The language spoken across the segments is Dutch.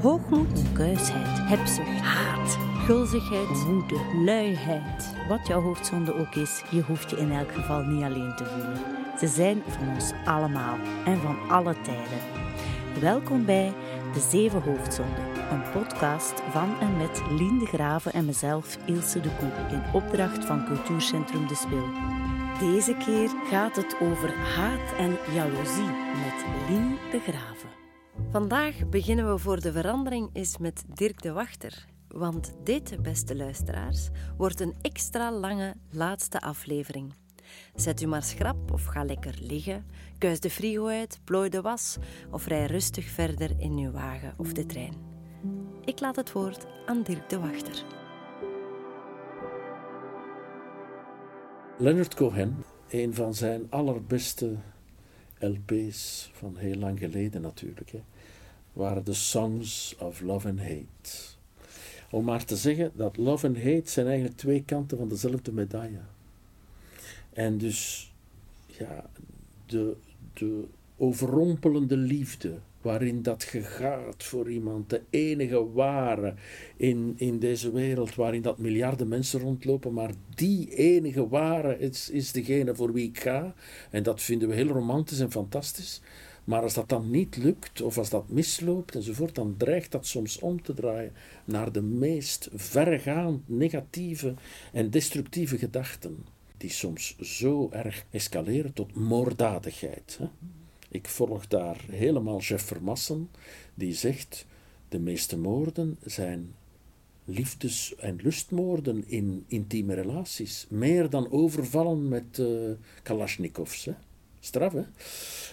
Hoogmoed, kuisheid, hebzucht, haat, gulzigheid, woede, luiheid. Wat jouw hoofdzonde ook is, je hoeft je in elk geval niet alleen te voelen. Ze zijn van ons allemaal en van alle tijden. Welkom bij De Zeven Hoofdzonden, een podcast van en met Lien de Graven en mezelf, Ilse de Koe, in opdracht van Cultuurcentrum De Spil. Deze keer gaat het over haat en jaloezie met Lien de Graven. Vandaag beginnen we voor de verandering eens met Dirk de Wachter. Want dit, beste luisteraars, wordt een extra lange laatste aflevering. Zet u maar schrap of ga lekker liggen, kuis de frigo uit, plooi de was of rij rustig verder in uw wagen of de trein. Ik laat het woord aan Dirk de Wachter. Leonard Cohen, een van zijn allerbeste LP's van heel lang geleden natuurlijk, hè, waren de Songs of Love and Hate. Om maar te zeggen dat love en hate zijn eigenlijk twee kanten van dezelfde medaille. En dus, ja, de, de overrompelende liefde, waarin dat je gaat voor iemand, de enige ware in, in deze wereld, waarin dat miljarden mensen rondlopen, maar die enige ware is, is degene voor wie ik ga. En dat vinden we heel romantisch en fantastisch. Maar als dat dan niet lukt, of als dat misloopt enzovoort, dan dreigt dat soms om te draaien naar de meest verregaand negatieve en destructieve gedachten, die soms zo erg escaleren tot moorddadigheid. Ik volg daar helemaal Jeff Vermassen, die zegt: de meeste moorden zijn liefdes- en lustmoorden in intieme relaties, meer dan overvallen met uh. Straf, hè?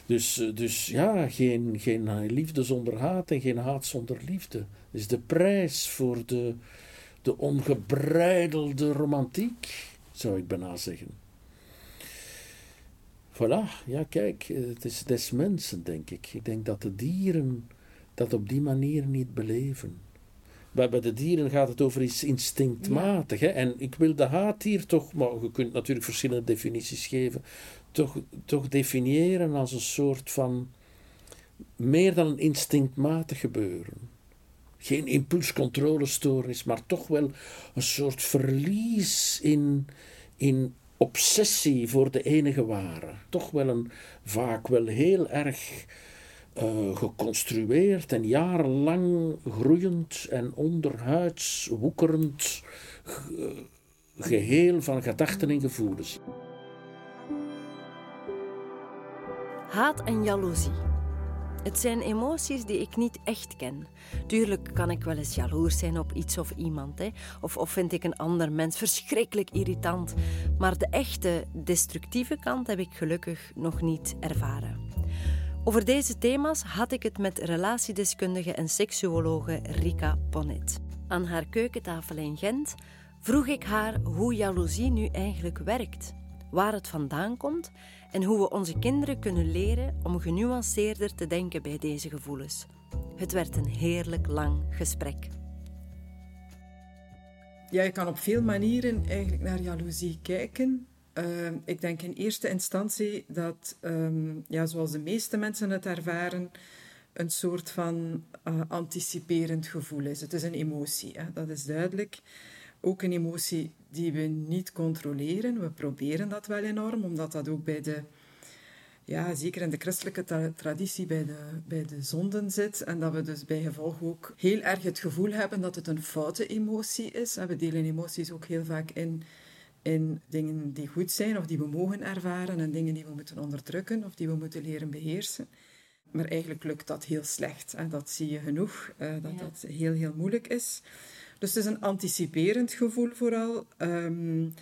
Dus, eh, dus ja, geen, geen liefde zonder haat en geen haat zonder liefde. Dat is de prijs voor de, de ongebreidelde romantiek, zou ik bijna zeggen. Voilà, ja kijk, het is des mensen, denk ik. Ik denk dat de dieren dat op die manier niet beleven. Bij, bij de dieren gaat het over iets instinctmatig. Hè? En ik wil de haat hier toch, maar je kunt natuurlijk verschillende definities geven, toch, toch definiëren als een soort van meer dan een instinctmatig gebeuren. Geen impulscontrolestoornis, maar toch wel een soort verlies in, in obsessie voor de enige ware. Toch wel een vaak wel heel erg uh, geconstrueerd en jarenlang groeiend en onderhuids woekerend geheel van gedachten en gevoelens. Haat en jaloezie. Het zijn emoties die ik niet echt ken. Tuurlijk kan ik wel eens jaloers zijn op iets of iemand, hè? Of, of vind ik een ander mens verschrikkelijk irritant. Maar de echte destructieve kant heb ik gelukkig nog niet ervaren. Over deze thema's had ik het met relatiedeskundige en seksuologe Rika Bonnet. Aan haar keukentafel in Gent vroeg ik haar hoe jaloezie nu eigenlijk werkt, waar het vandaan komt en hoe we onze kinderen kunnen leren om genuanceerder te denken bij deze gevoelens. Het werd een heerlijk lang gesprek. Ja, je kan op veel manieren eigenlijk naar jaloezie kijken. Uh, ik denk in eerste instantie dat, um, ja, zoals de meeste mensen het ervaren, een soort van uh, anticiperend gevoel is. Het is een emotie, hè? dat is duidelijk. Ook een emotie die we niet controleren. We proberen dat wel enorm, omdat dat ook bij de, ja, zeker in de christelijke tra traditie, bij de, bij de zonden zit. En dat we dus bij gevolg ook heel erg het gevoel hebben dat het een foute emotie is. En we delen emoties ook heel vaak in in dingen die goed zijn of die we mogen ervaren en dingen die we moeten onderdrukken of die we moeten leren beheersen. Maar eigenlijk lukt dat heel slecht. En dat zie je genoeg, uh, dat ja. dat heel, heel moeilijk is. Dus het is een anticiperend gevoel vooral. Um,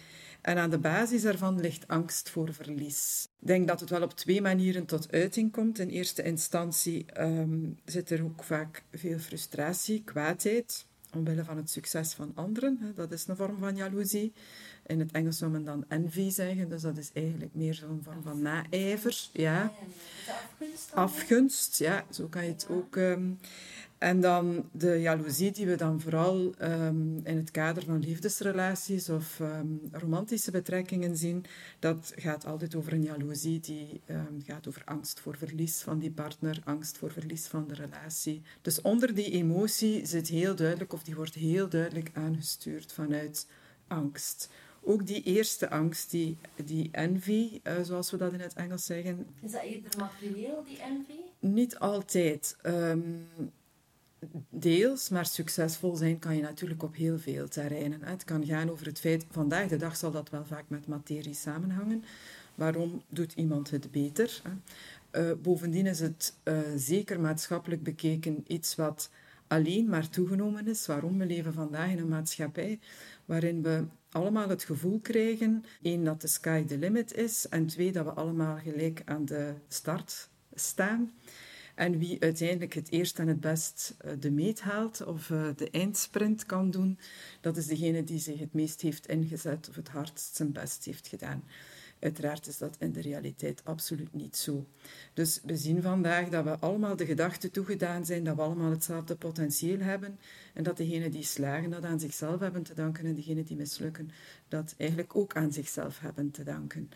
en aan de basis daarvan ligt angst voor verlies. Ik denk dat het wel op twee manieren tot uiting komt. In eerste instantie um, zit er ook vaak veel frustratie, kwaadheid, omwille van het succes van anderen. Dat is een vorm van jaloezie. In het Engels zou men dan envy zeggen, dus dat is eigenlijk meer zo'n vorm van naijver. Ja. Afgunst. Afgunst, ja, zo kan je het ook. Um, En dan de jaloezie die we dan vooral um, in het kader van liefdesrelaties of um, romantische betrekkingen zien, dat gaat altijd over een jaloezie die um, gaat over angst voor verlies van die partner, angst voor verlies van de relatie. Dus onder die emotie zit heel duidelijk, of die wordt heel duidelijk aangestuurd vanuit angst. Ook die eerste angst, die, die envy, uh, zoals we dat in het Engels zeggen. Is dat eerder materieel, die envy? Niet altijd. Um, deels, maar succesvol zijn kan je natuurlijk op heel veel terreinen. Het kan gaan over het feit, vandaag de dag zal dat wel vaak met materie samenhangen. Waarom doet iemand het beter? Uh, bovendien is het uh, zeker maatschappelijk bekeken iets wat alleen maar toegenomen is. Waarom? We leven vandaag in een maatschappij waarin we allemaal het gevoel krijgen, één, dat de sky the limit is, en twee, dat we allemaal gelijk aan de start staan. En wie uiteindelijk het eerst en het best eh, de meet haalt of eh, de eindsprint kan doen, dat is degene die zich het meest heeft ingezet of het hardst zijn best heeft gedaan. Uiteraard is dat in de realiteit absoluut niet zo. Dus we zien vandaag dat we allemaal de gedachte toegedaan zijn dat we allemaal hetzelfde potentieel hebben en dat degenen die slagen dat aan zichzelf hebben te danken en degenen die mislukken dat eigenlijk ook aan zichzelf hebben te danken.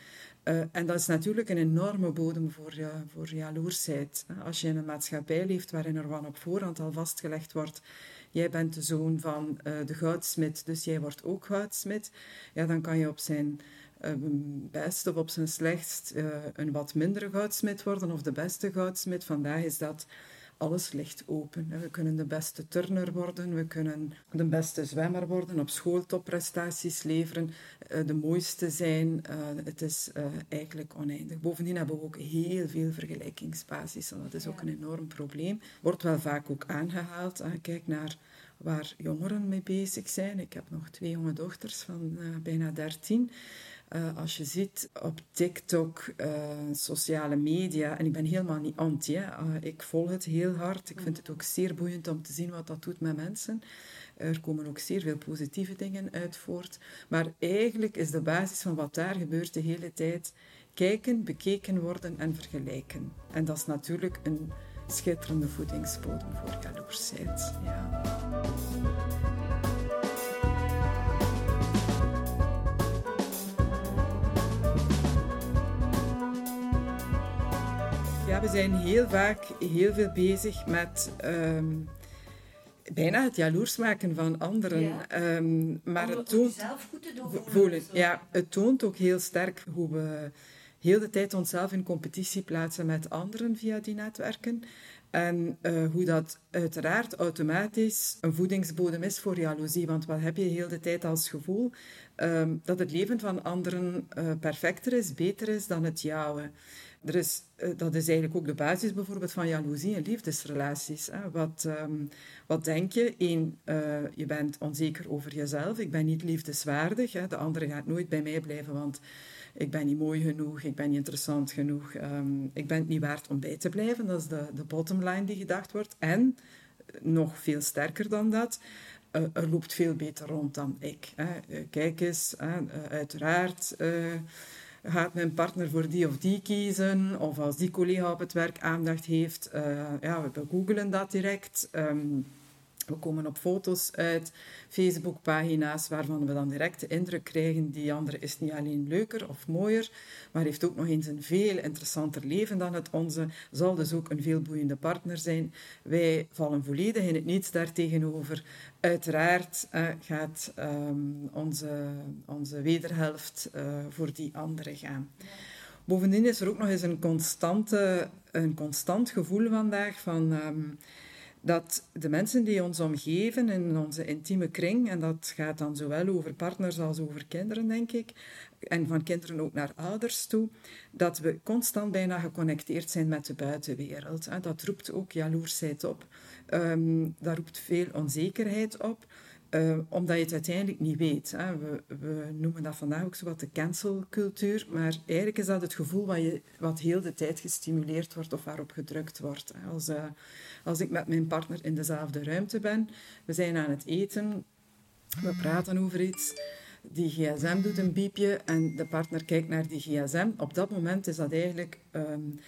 Uh, en dat is natuurlijk een enorme bodem voor, uh, voor jaloersheid. Als je in een maatschappij leeft waarin er van op voorhand al vastgelegd wordt jij bent de zoon van uh, de goudsmid, dus jij wordt ook goudsmid, ja, dan kan je op zijn best of op zijn slechtst een wat mindere goudsmid worden of de beste goudsmid. Vandaag is dat alles ligt open. We kunnen de beste turner worden, we kunnen de beste zwemmer worden, op school topprestaties leveren, uh, de mooiste zijn. Uh, het is eigenlijk oneindig. Bovendien hebben we ook heel veel vergelijkingsbasis en dat is ook een enorm probleem. Wordt wel vaak ook aangehaald. Kijk naar waar jongeren mee bezig zijn. Ik heb nog twee jonge dochters van bijna dertien. Uh, als je ziet op TikTok, uh, sociale media, en ik ben helemaal niet anti, hè. Uh, ik volg het heel hard. Ik vind het ook zeer boeiend om te zien wat dat doet met mensen. Er komen ook zeer veel positieve dingen uit voort. Maar eigenlijk is de basis van wat daar gebeurt de hele tijd kijken, bekeken worden en vergelijken. En dat is natuurlijk een schitterende voedingsbodem voor jaloersheid. Ja. We zijn heel vaak heel veel bezig met um, bijna het jaloers maken van anderen. Ja. Um, maar Om het toont zelf goed te doen voelen. Ja, het toont ook heel sterk hoe we heel de tijd onszelf in competitie plaatsen met anderen via die netwerken. En uh, hoe dat uiteraard automatisch een voedingsbodem is voor jaloezie. Want wat heb je heel de tijd als gevoel? Um, dat het leven van anderen uh, perfecter is, beter is dan het jouwe er is, eh, dat is eigenlijk ook de basis bijvoorbeeld van jaloezie en liefdesrelaties. Hè. Wat, um, wat denk je? Eén, uh, je bent onzeker over jezelf. Ik ben niet liefdeswaardig. Hè. De andere gaat nooit bij mij blijven, want ik ben niet mooi genoeg, ik ben niet interessant genoeg, um, ik ben het niet waard om bij te blijven. Dat is de, de bottom line die gedacht wordt. En, nog veel sterker dan dat, er loopt veel beter rond dan ik. Hè. kijk eens, uiteraard gaat mijn partner voor die of die kiezen? Of als die collega op het werk aandacht heeft, uh, ja, we googelen dat direct. Um, we komen op foto's uit, Facebookpagina's, waarvan we dan direct de indruk krijgen, die andere is niet alleen leuker of mooier, maar heeft ook nog eens een veel interessanter leven dan het onze, zal dus ook een veel boeiende partner zijn. Wij vallen volledig in het niets daartegenover. Uiteraard uh, gaat um, onze, onze wederhelft uh, voor die andere gaan. Bovendien is er ook nog eens een, constante, een constant gevoel vandaag van... Um, dat de mensen die ons omgeven in onze intieme kring, en dat gaat dan zowel over partners als over kinderen, denk ik, en van kinderen ook naar ouders toe, dat we constant bijna geconnecteerd zijn met de buitenwereld. Dat roept ook jaloersheid op. Um, dat roept veel onzekerheid op. Uh, omdat je het uiteindelijk niet weet. Hè. We, we, noemen dat vandaag ook zo wat de cancelcultuur, maar eigenlijk is dat het gevoel wat, je, wat heel de tijd gestimuleerd wordt of waarop gedrukt wordt. Als, uh, als ik met mijn partner in dezelfde ruimte ben, we zijn aan het eten, we praten over iets, die gsm doet een biepje en de partner kijkt naar die gsm. Op dat moment is dat eigenlijk... Um,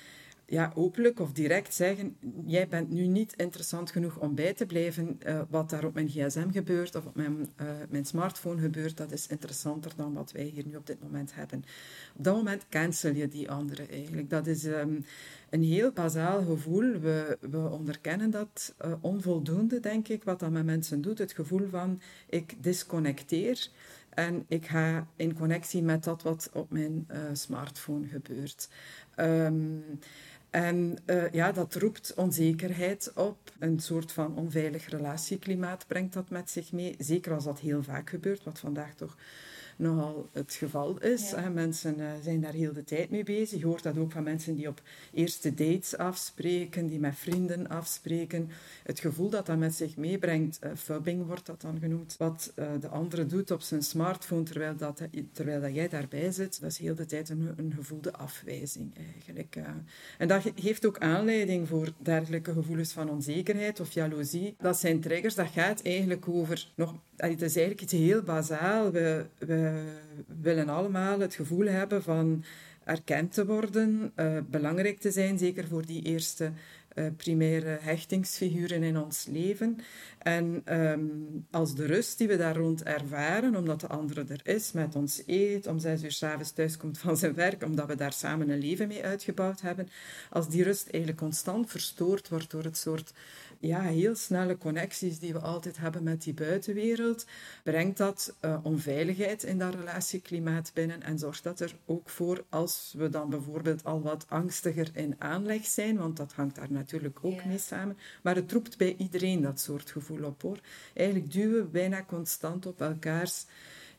ja, openlijk of direct zeggen: Jij bent nu niet interessant genoeg om bij te blijven. Uh, wat daar op mijn gsm gebeurt of op mijn, uh, mijn smartphone gebeurt, dat is interessanter dan wat wij hier nu op dit moment hebben. Op dat moment cancel je die andere eigenlijk. Dat is um, een heel bazaal gevoel. We, we onderkennen dat uh, onvoldoende, denk ik, wat dat met mensen doet. Het gevoel van: ik disconnecteer. En ik ga in connectie met dat wat op mijn smartphone gebeurt. Um, en uh, ja, dat roept onzekerheid op. Een soort van onveilig relatieklimaat brengt dat met zich mee. Zeker als dat heel vaak gebeurt, wat vandaag toch nogal het geval is. Ja. Mensen uh, zijn daar heel de tijd mee bezig. Je hoort dat ook van mensen die op eerste dates afspreken, die met vrienden afspreken. Het gevoel dat dat met zich meebrengt, uh, fubbing wordt dat dan genoemd, wat uh, de andere doet op zijn smartphone terwijl, dat, terwijl dat jij daarbij zit, dat is heel de tijd een, een gevoelde afwijzing eigenlijk. En dat geeft ook aanleiding voor dergelijke gevoelens van onzekerheid of jaloezie. Dat zijn triggers, dat gaat eigenlijk over nog het is eigenlijk iets heel bazaal. We, we willen allemaal het gevoel hebben van erkend te worden, uh, belangrijk te zijn, zeker voor die eerste uh, primaire hechtingsfiguren in ons leven. En um, als de rust die we daar rond ervaren, omdat de andere er is, met ons eet, om zes uur s'avonds thuis komt van zijn werk, omdat we daar samen een leven mee uitgebouwd hebben, als die rust eigenlijk constant verstoord wordt door het soort ja, heel snelle connecties die we altijd hebben met die buitenwereld, brengt dat uh, onveiligheid in dat relatieklimaat binnen en zorgt dat er ook voor, als we dan bijvoorbeeld al wat angstiger in aanleg zijn, want dat hangt daar natuurlijk ook mee samen, maar het roept bij iedereen dat soort gevoel op hoor. Eigenlijk duwen we bijna constant op elkaars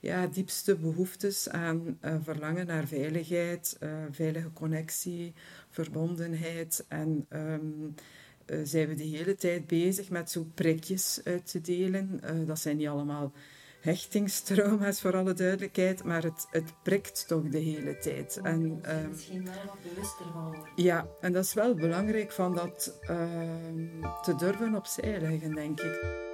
ja, diepste behoeftes aan uh, verlangen naar veiligheid, uh, veilige connectie, verbondenheid en um, uh, zijn we de hele tijd bezig met zo prikjes uit te delen. Uh, dat zijn niet allemaal hechtingstrauma's voor alle duidelijkheid, maar het, het prikt toch de hele tijd. en, uh, misschien wel wat bewuster van worden. Ja, en dat is wel belangrijk van dat te durven opzij leggen, denk ik.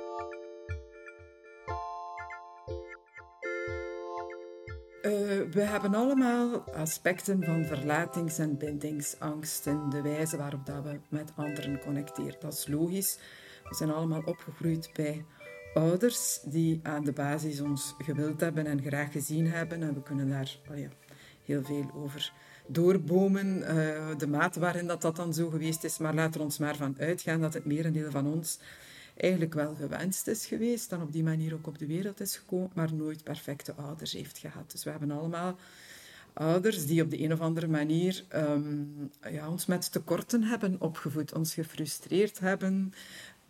We hebben allemaal aspecten van verlatings- en bindingsangsten, de wijze waarop dat we met anderen connecteren. Dat is logisch. We zijn allemaal opgegroeid bij ouders die aan de basis ons gewild hebben en graag gezien hebben. En we kunnen daar ja, heel veel over doorbomen, uh, de mate waarin dat, dat dan zo geweest is. Maar laten we ons maar van uitgaan dat het merendeel van ons eigenlijk wel gewenst is geweest en op die manier ook op de wereld is gekomen, maar nooit perfecte ouders heeft gehad. Dus we hebben allemaal ouders die op de een of andere manier um, ja, ons met tekorten hebben opgevoed, ons gefrustreerd hebben,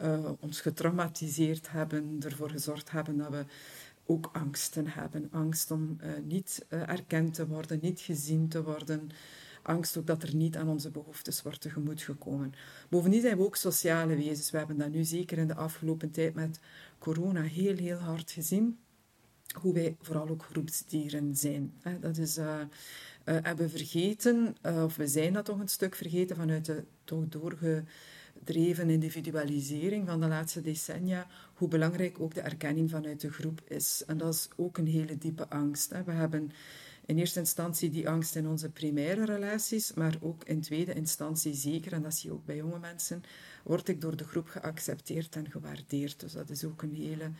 uh, ons getraumatiseerd hebben, ervoor gezorgd hebben dat we ook angsten hebben. Angst om uh, niet uh, erkend te worden, niet gezien te worden, angst ook dat er niet aan onze behoeftes wordt tegemoet gekomen. Bovendien zijn we ook sociale wezens. We hebben dat nu zeker in de afgelopen tijd met corona heel, heel hard gezien. Hoe wij vooral ook groepsdieren zijn. Dat is, uh, uh, hebben vergeten, uh, of we zijn dat toch een stuk vergeten vanuit de toch doorgedreven individualisering van de laatste decennia, hoe belangrijk ook de erkenning vanuit de groep is. En dat is ook een hele diepe angst. We hebben in eerste instantie die angst in onze primaire relaties, maar ook in tweede instantie zeker, en dat zie je ook bij jonge mensen, word ik door de groep geaccepteerd en gewaardeerd. Dus dat is ook een, hele,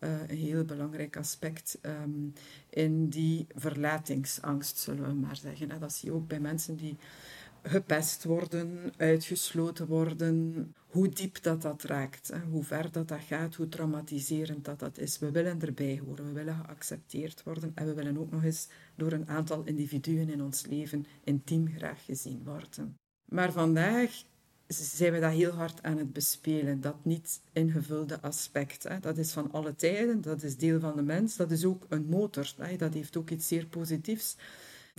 uh, een heel belangrijk aspect um, in die verlatingsangst, zullen we maar zeggen. En dat zie je ook bij mensen die gepest worden, uitgesloten worden, hoe diep dat dat raakt, hoe ver dat dat gaat, hoe traumatiserend dat dat is. We willen erbij horen, we willen geaccepteerd worden en we willen ook nog eens door een aantal individuen in ons leven intiem graag gezien worden. Maar vandaag zijn we dat heel hard aan het bespelen, dat niet ingevulde aspect. Dat is van alle tijden, dat is deel van de mens, dat is ook een motor, dat heeft ook iets zeer positiefs.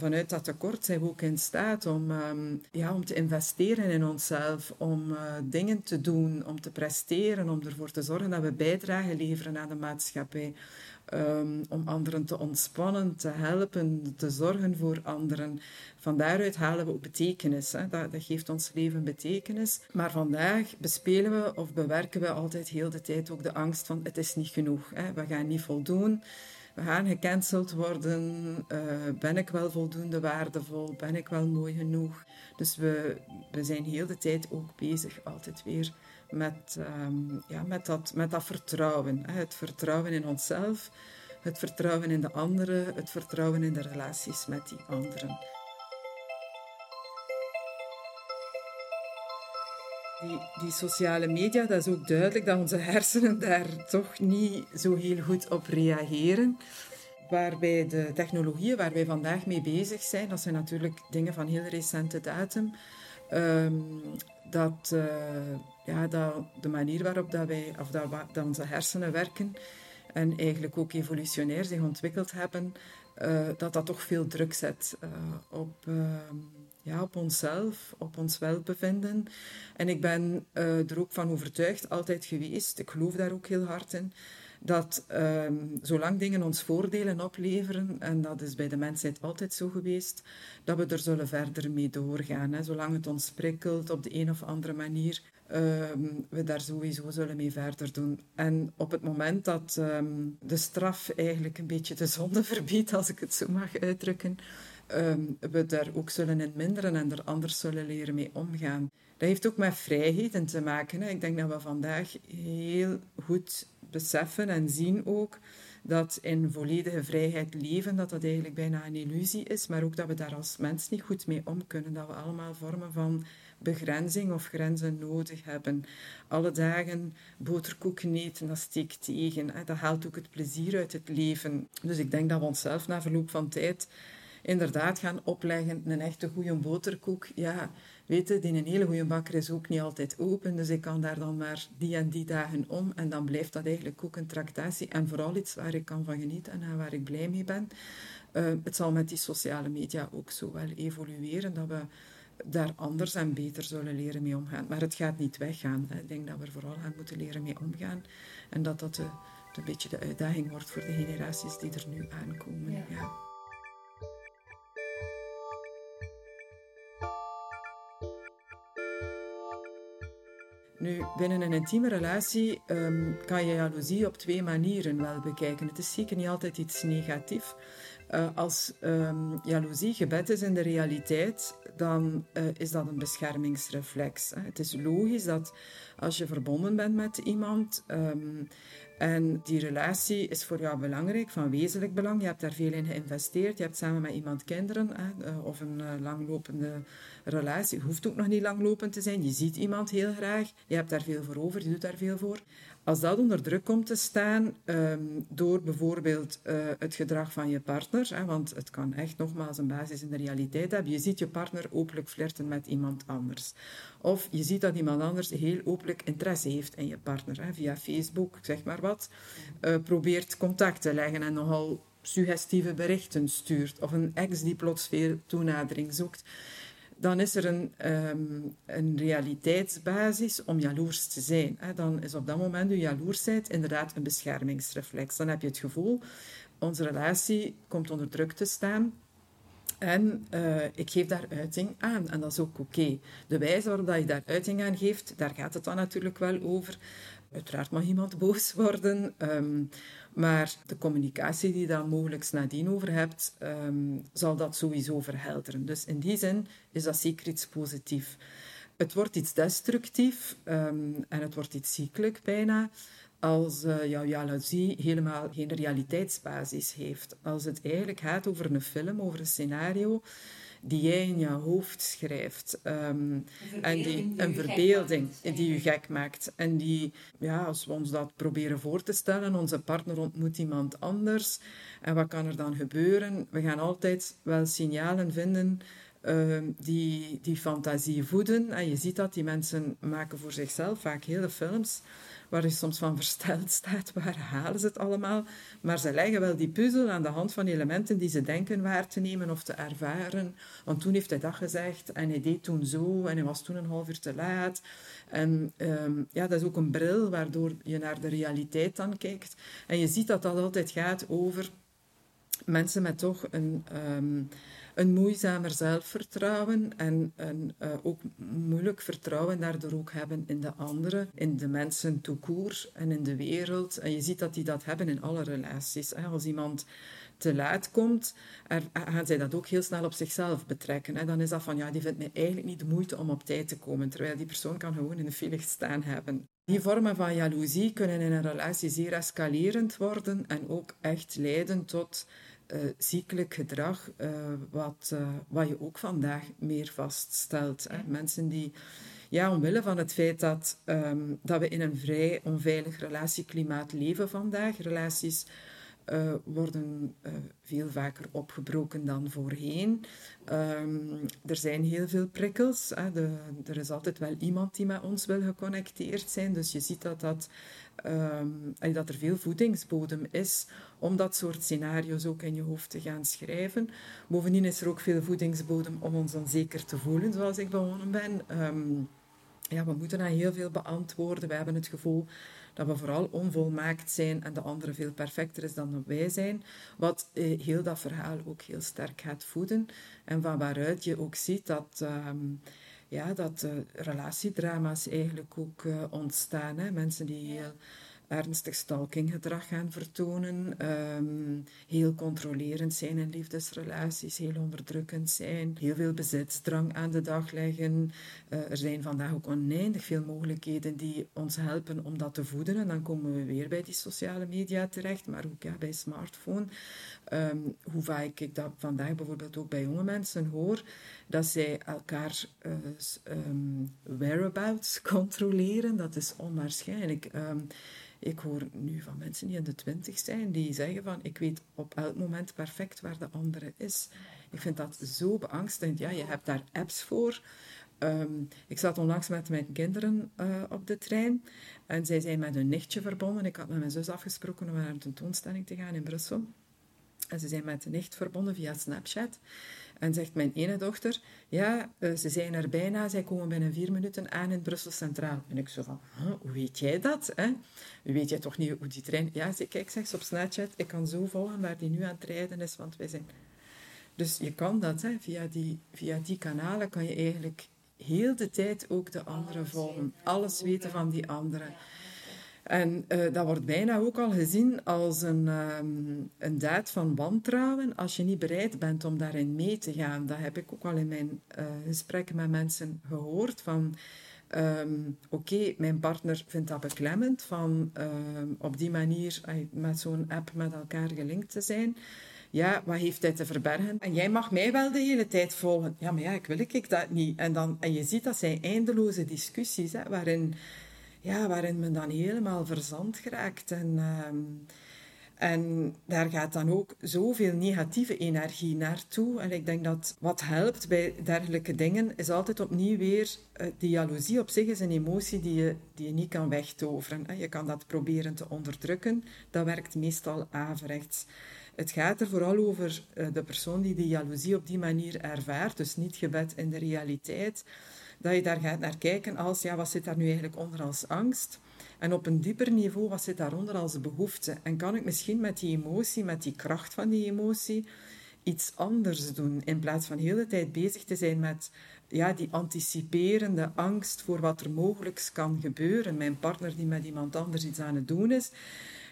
Vanuit dat tekort zijn we ook in staat om, um, ja, om te investeren in onszelf, om uh, dingen te doen, om te presteren, om ervoor te zorgen dat we bijdrage leveren aan de maatschappij. Um, om anderen te ontspannen, te helpen, te zorgen voor anderen. Van daaruit halen we ook betekenis. Hè. Dat, dat, geeft ons leven betekenis. Maar vandaag bespelen we of bewerken we altijd heel de tijd ook de angst van het is niet genoeg. Hè. We gaan niet voldoen. We gaan gecanceld worden. Uh, ben ik wel voldoende waardevol? Ben ik wel mooi genoeg? Dus we, we zijn heel de tijd ook bezig, altijd weer met, um, ja, met, dat, met dat vertrouwen. Hè? Het vertrouwen in onszelf, het vertrouwen in de anderen, het vertrouwen in de relaties met die anderen. Die, die, sociale media, dat is ook duidelijk dat onze hersenen daar toch niet zo heel goed op reageren. Waarbij de technologieën waar wij vandaag mee bezig zijn, dat zijn natuurlijk dingen van heel recente datum. Um, dat, uh, ja, dat de manier waarop dat wij, of dat, onze hersenen werken en eigenlijk ook evolutionair zich ontwikkeld hebben, uh, dat dat toch veel druk zet uh, op, ehm, ja, op onszelf, op ons welbevinden. En ik ben er ook van overtuigd, altijd geweest, ik geloof daar ook heel hard in, dat um, zolang dingen ons voordelen opleveren, en dat is bij de mensheid altijd zo geweest, dat we er zullen verder mee doorgaan. Hè. Zolang het ons prikkelt op de een of andere manier, um, we daar sowieso zullen mee verder doen. En op het moment dat um, de straf eigenlijk een beetje de zonde verbiedt, als ik het zo mag uitdrukken, we daar ook zullen in minderen en er anders zullen leren mee omgaan. Dat heeft ook met vrijheden te maken. Hè. Ik denk dat we vandaag heel goed beseffen en zien ook dat in volledige vrijheid leven, dat dat eigenlijk bijna een illusie is, maar ook dat we daar als mens niet goed mee om kunnen. Dat we allemaal vormen van begrenzing of grenzen nodig hebben. Alle dagen boterkoeken eten, dat steekt tegen. Dat haalt ook het plezier uit het leven. Dus ik denk dat we onszelf na verloop van tijd inderdaad gaan opleggen. Een echte goede boterkoek, ja, weten, die een hele goede bakker is ook niet altijd open, dus ik kan daar dan maar die en die dagen om en dan blijft dat eigenlijk ook een tractatie en vooral iets waar ik kan van genieten en waar ik blij mee ben. Uh, het zal met die sociale media ook zo wel evolueren, dat we daar anders en beter zullen leren mee omgaan. Maar het gaat niet weggaan. Ik denk dat we er vooral aan moeten leren mee omgaan en dat dat de, een beetje de uitdaging wordt voor de generaties die er nu aankomen. ja. Nu, binnen een intieme relatie um, kan je jaloezie op twee manieren wel bekijken. Het is zeker niet altijd iets negatiefs. Uh, als um, jaloezie gebed is in de realiteit, dan uh, is dat een beschermingsreflex. Het is logisch dat als je verbonden bent met iemand um, en die relatie is voor jou belangrijk, van wezenlijk belang. Je hebt daar veel in geïnvesteerd. Je hebt samen met iemand kinderen uh, of een langlopende relatie. Het hoeft ook nog niet langlopend te zijn. Je ziet iemand heel graag. Je hebt daar veel voor over. Je doet daar veel voor. Als dat onder druk komt te staan um, door bijvoorbeeld uh, het gedrag van je partner, hè, want het kan echt nogmaals een basis in de realiteit hebben. Je ziet je partner openlijk flirten met iemand anders. Of je ziet dat iemand anders heel openlijk interesse heeft in je partner, hè, via Facebook, zeg maar wat. Uh, probeert contact te leggen en nogal suggestieve berichten stuurt. Of een ex die plots veel toenadering zoekt dan is er een, um, een realiteitsbasis om jaloers te zijn. Dan is op dat moment je jaloersheid inderdaad een beschermingsreflex. Dan heb je het gevoel, onze relatie komt onder druk te staan. En uh, ik geef daar uiting aan. En dat is ook oké. De wijze waarop dat je daar uiting aan geeft, daar gaat het dan natuurlijk wel over. Uiteraard mag iemand boos worden. Um, maar de communicatie die je dan mogelijk nadien over hebt, um, zal dat sowieso verhelderen. Dus in die zin is dat zeker iets positiefs. Het wordt iets destructief um, en het wordt iets ziekelijk bijna als uh, jouw jaloezie helemaal geen realiteitsbasis heeft. Als het eigenlijk gaat over een film, over een scenario die jij in je hoofd schrijft. Um, en die, een verbeelding die je gek maakt. En die, ja, als we ons dat proberen voor te stellen, onze partner ontmoet iemand anders. En wat kan er dan gebeuren? We gaan altijd wel signalen vinden uh, die die fantasie voeden. En je ziet dat die mensen maken voor zichzelf vaak hele films waar je soms van versteld staat, waar halen ze het allemaal? Maar ze leggen wel die puzzel aan de hand van elementen die ze denken waar te nemen of te ervaren. Want toen heeft hij dat gezegd en hij deed toen zo en hij was toen een half uur te laat. En um, ja, dat is ook een bril waardoor je naar de realiteit dan kijkt. En je ziet dat dat altijd gaat over mensen met toch een... Um, een moeizamer zelfvertrouwen en een uh, ook moeilijk vertrouwen daardoor ook hebben in de anderen, in de mensen tout en in de wereld. En je ziet dat die dat hebben in alle relaties. Als iemand te laat komt, er, gaan zij dat ook heel snel op zichzelf betrekken. Hè. Dan is dat van, ja, die vindt mij eigenlijk niet de moeite om op tijd te komen, terwijl die persoon kan gewoon in de file staan hebben. Die vormen van jaloezie kunnen in een relatie zeer escalerend worden en ook echt leiden tot uh, ziekelijk gedrag, uh, wat, uh, wat je ook vandaag meer vaststelt. Hè. Mensen die, ja, omwille van het feit dat, um, dat we in een vrij onveilig relatieklimaat leven vandaag, relaties uh, worden uh, veel vaker opgebroken dan voorheen. Um, er zijn heel veel prikkels. Hè. De, er is altijd wel iemand die met ons wil geconnecteerd zijn. Dus je ziet dat, dat, um, dat er veel voedingsbodem is om dat soort scenario's ook in je hoofd te gaan schrijven. Bovendien is er ook veel voedingsbodem om ons onzeker te voelen, zoals ik begonnen ben. Um, ja, we moeten aan heel veel beantwoorden. We hebben het gevoel dat we vooral onvolmaakt zijn en de andere veel perfecter is dan wij zijn. Wat eh, heel dat verhaal ook heel sterk gaat voeden. En van waaruit je ook ziet dat, uh, ja, dat uh, relatiedrama's eigenlijk ook uh, ontstaan. Hè? Mensen die heel ernstig stalkinggedrag gaan vertonen, um, heel controlerend zijn in liefdesrelaties, heel onderdrukkend zijn, heel veel bezitsdrang aan de dag leggen. Uh, er zijn vandaag ook oneindig veel mogelijkheden die ons helpen om dat te voeden. En dan komen we weer bij die sociale media terecht, maar ook ja, bij smartphone. Um, hoe vaak ik dat vandaag bijvoorbeeld ook bij jonge mensen hoor, dat zij elkaar uh, um, whereabouts controleren, dat is onwaarschijnlijk. Um, ik hoor nu van mensen die in de twintig zijn, die zeggen van ik weet op elk moment perfect waar de andere is. Ik vind dat zo beangstigend. Ja, je hebt daar apps voor. Um, ik zat onlangs met mijn kinderen uh, op de trein en zij zijn met hun nichtje verbonden. Ik had met mijn zus afgesproken om naar een tentoonstelling te gaan in Brussel. En ze zijn met de nicht verbonden via Snapchat. En zegt mijn ene dochter, ja, uh, ze zijn er bijna, zij komen binnen vier minuten aan in Brussel Centraal. En ik zo van, huh, hoe weet jij dat? Hè? Weet jij toch niet hoe die trein... Ja, ze, kijk, zegt op Snapchat, ik kan zo volgen waar die nu aan het rijden is, want wij zijn... Dus je kan dat, hè, via, die, via die kanalen kan je eigenlijk heel de tijd ook de anderen volgen. Alles weten van die anderen. En uh, dat wordt bijna ook al gezien als een, um, een daad van wantrouwen als je niet bereid bent om daarin mee te gaan. Dat heb ik ook al in mijn uh, gesprekken met mensen gehoord. Van, um, oké, mijn partner vindt dat beklemmend van um, op die manier met zo'n app met elkaar gelinkt te zijn. Ja, wat heeft hij te verbergen? En jij mag mij wel de hele tijd volgen. Ja, maar ja, ik wil ik dat niet. En, dan, en je ziet dat zijn eindeloze discussies, hè, waarin ja, waarin men dan helemaal verzand geraakt. En, uh, en daar gaat dan ook zoveel negatieve energie naartoe. En ik denk dat wat helpt bij dergelijke dingen, is altijd opnieuw weer... Uh, die jaloezie op zich is een emotie die je, die je niet kan wegtoveren. Je kan dat proberen te onderdrukken. Dat werkt meestal averechts. Het gaat er vooral over uh, de persoon die die jaloezie op die manier ervaart, dus niet gebed in de realiteit dat je daar gaat naar kijken als, ja, wat zit daar nu eigenlijk onder als angst? En op een dieper niveau, wat zit daaronder als behoefte? En kan ik misschien met die emotie, met die kracht van die emotie, iets anders doen? In plaats van de hele tijd bezig te zijn met ja, die anticiperende angst voor wat er mogelijk kan gebeuren. Mijn partner die met iemand anders iets aan het doen is,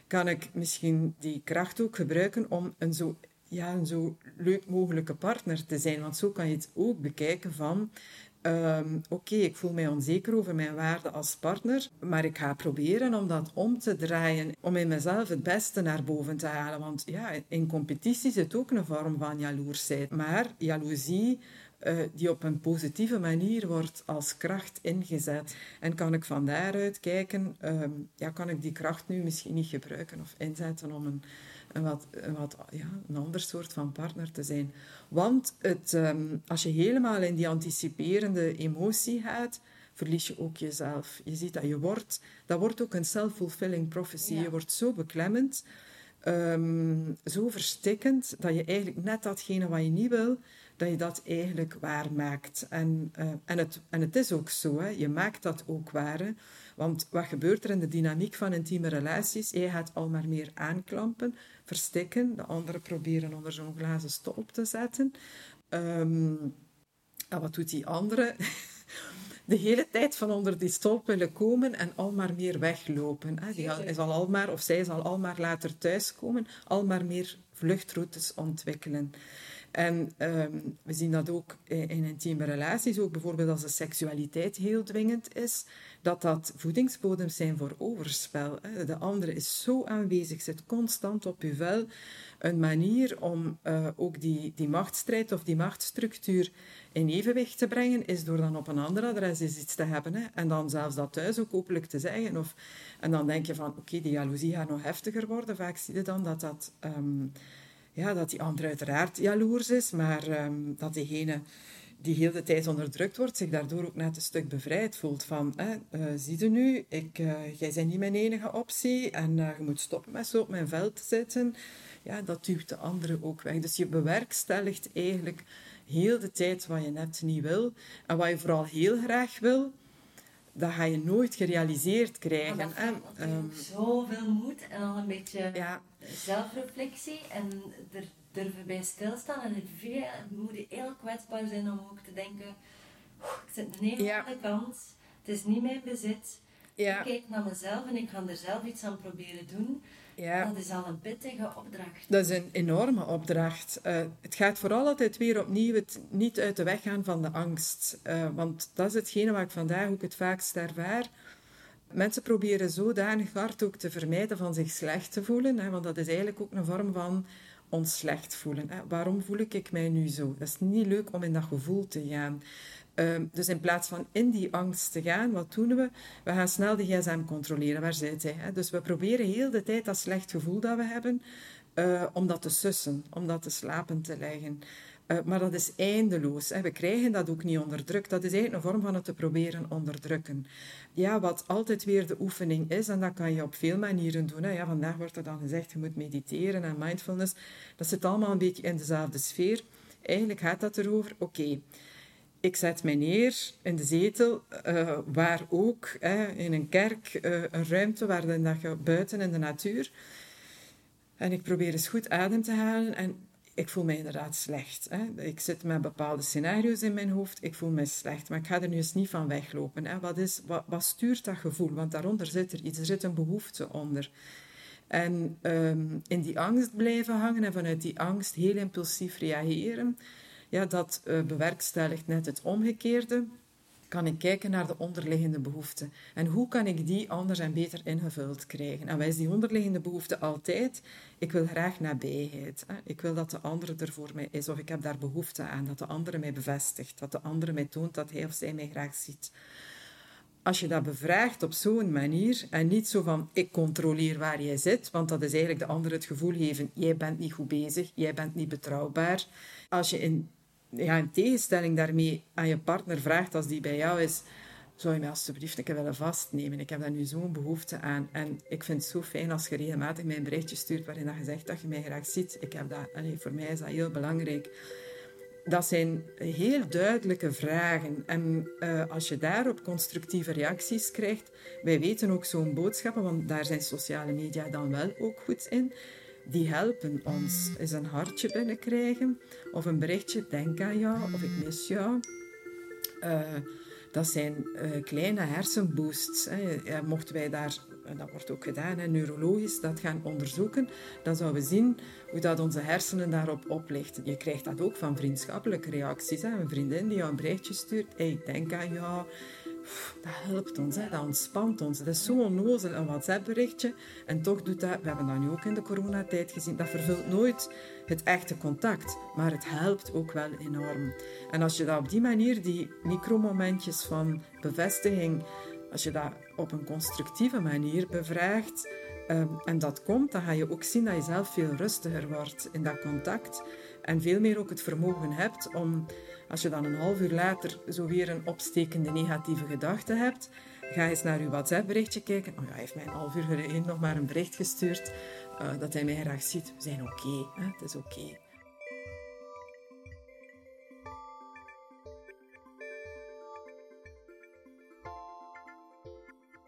kan ik misschien die kracht ook gebruiken om een zo, ja, een zo leuk mogelijke partner te zijn. Want zo kan je het ook bekijken van Um, Oké, ik voel mij onzeker over mijn waarde als partner, maar ik ga proberen om dat om te draaien, om in mezelf het beste naar boven te halen. Want ja, in competitie zit ook een vorm van jaloersheid. Maar jaloezie uh, die op een positieve manier wordt als kracht ingezet. En kan ik van daaruit kijken, um, ja, kan ik die kracht nu misschien niet gebruiken of inzetten om een een wat, een, wat, ja, een ander soort van partner te zijn. Want het, um, als je helemaal in die anticiperende emotie gaat, verlies je ook jezelf. Je ziet dat je wordt, dat wordt ook een self-fulfilling prophecy. Ja. Je wordt zo beklemmend, um, zo verstikkend, dat je eigenlijk net datgene wat je niet wil, dat je dat eigenlijk waar maakt. En, uh, en, het, en het is ook zo, hè. je maakt dat ook waar. Hè. Want wat gebeurt er in de dynamiek van intieme relaties? Je gaat al maar meer aanklampen, verstikken, de anderen proberen onder zo'n glazen stolp te zetten. Ehm, en wat doet die andere? de hele tijd van onder die stolp willen komen en al maar meer weglopen. Die zal al maar, of zij zal al maar later thuiskomen, al maar meer vluchtroutes ontwikkelen. En ehm, we zien dat ook in intieme relaties, ook bijvoorbeeld als de seksualiteit heel dwingend is, dat dat voedingsbodems zijn voor overspel. De andere is zo aanwezig, zit constant op uw vel. Een manier om uh, ook die, die machtsstrijd of die machtsstructuur in evenwicht te brengen, is door dan op een ander adres iets te hebben. Hè. En dan zelfs dat thuis ook openlijk te zeggen. Of, en dan denk je van, oké, die jaloezie gaat nog heftiger worden. Vaak zie je dan dat dat... Um, ja, dat die ander uiteraard jaloers is, maar um, dat diegene die heel de tijd onderdrukt wordt, zich daardoor ook net een stuk bevrijd voelt van, uh, zie je nu, ik, uh, jij bent niet mijn enige optie en uh, je moet stoppen met zo op mijn veld te zitten. Ja, dat duwt de andere ook weg. Dus je bewerkstelligt eigenlijk heel de tijd wat je net niet wil en wat je vooral heel graag wil, dat ga je nooit gerealiseerd krijgen. Dat en, um, zoveel moed en al een beetje ja. zelfreflectie en er durven bij stilstaan. En het moet heel kwetsbaar zijn om ook te denken, ik zit een ja. aan de kant, het is niet mijn bezit. Ja. Ik kijk naar mezelf en ik ga er zelf iets aan proberen doen. Ja. Dat is al een pittige opdracht. Dat is een enorme opdracht. Uh, het gaat vooral altijd weer opnieuw het niet uit de weg gaan van de angst. Uh, want dat is hetgene waar ik vandaag ook het vaakst ervaar. Mensen proberen zodanig hard ook te vermijden van zich slecht te voelen. Hè, want dat is eigenlijk ook een vorm van ons slecht voelen. Hè. Waarom voel ik mij nu zo? Dat is niet leuk om in dat gevoel te gaan. Ehm, dus in plaats van in die angst te gaan, wat doen we? We gaan snel de gsm controleren. Waar zit hij? Hè? Dus we proberen heel de tijd dat slecht gevoel dat we hebben, uh, om dat te sussen, om dat te slapen te leggen. Uh, maar dat is eindeloos. Hè. We krijgen dat ook niet onderdrukt. Dat is eigenlijk een vorm van het te proberen onderdrukken. Ja, wat altijd weer de oefening is, en dat kan je op veel manieren doen. Hè. Ja, vandaag wordt er dan gezegd, je moet mediteren en mindfulness. Dat zit allemaal een beetje in dezelfde sfeer. Eigenlijk gaat dat erover, oké, ik zet mij neer in de zetel, uh, waar ook, in een kerk, uh, een ruimte waarin dat je buiten in de natuur. En ik probeer eens goed adem te halen en ik voel me inderdaad slecht. Hè. Ik zit met bepaalde scenario's in mijn hoofd, ik voel me slecht, maar ik ga er nu eens niet van weglopen. Hè. Wat, is, wat, stuurt dat gevoel? Want daaronder zit er iets, er zit een behoefte onder. En um, in die angst blijven hangen en vanuit die angst heel impulsief reageren ja, dat uh, bewerkstelligt net het omgekeerde. Kan ik kijken naar de onderliggende behoeften. En hoe kan ik die anders en beter ingevuld krijgen? En wat is die onderliggende behoefte altijd? Ik wil graag nabijheid. Ik wil dat de andere er voor mij is. Of ik heb daar behoefte aan. Dat de andere mij bevestigt. Dat de andere mij toont dat hij of zij mij graag ziet als je dat bevraagt op zo'n manier en niet zo van ik controleer waar jij zit, want dat is eigenlijk de ander het gevoel geven, jij bent niet goed bezig, jij bent niet betrouwbaar. Als je in ja, in tegenstelling daarmee aan je partner vraagt als die bij jou is, zou je mij alsjeblieft een keer willen vastnemen? Ik heb daar nu zo'n behoefte aan. En ik vind het zo fijn als je regelmatig mij een berichtje stuurt waarin dat je zegt dat je mij graag ziet. Ik heb dat, allez, voor mij is dat heel belangrijk. Dat zijn heel duidelijke vragen. En uh, als je daarop constructieve reacties krijgt, wij weten ook zo'n boodschappen, want daar zijn sociale media dan wel ook goed in die helpen ons eens een hartje binnenkrijgen of een berichtje, denk aan jou of ik mis jou. Uh, dat zijn uh, kleine hersenboosts. Hè. mochten wij daar, en dat wordt ook gedaan, hè, neurologisch, dat gaan onderzoeken, dan zouden we zien hoe dat onze hersenen daarop oplichten. Je krijgt dat ook van vriendschappelijke reacties. Hè. Een vriendin die jou een berichtje stuurt, hey, denk aan jou, dat helpt ons, hè. dat ontspant ons. Dat is zo onnozel, een WhatsApp-berichtje. En toch doet dat, we hebben dat nu ook in de coronatijd gezien, dat vervult nooit het echte contact. Maar het helpt ook wel enorm. En als je dat op die manier, die micromomentjes van bevestiging, als je dat op een constructieve manier bevraagt, um, en dat komt, dan ga je ook zien dat je zelf veel rustiger wordt in dat contact. En veel meer ook het vermogen hebt om als je dan een half uur later zo weer een opstekende negatieve gedachte hebt, ga eens naar je WhatsApp-berichtje kijken. Oh ja, hij heeft mij een half uur geleden nog maar een bericht gestuurd uh, dat hij mij graag ziet. We zijn oké, het is oké.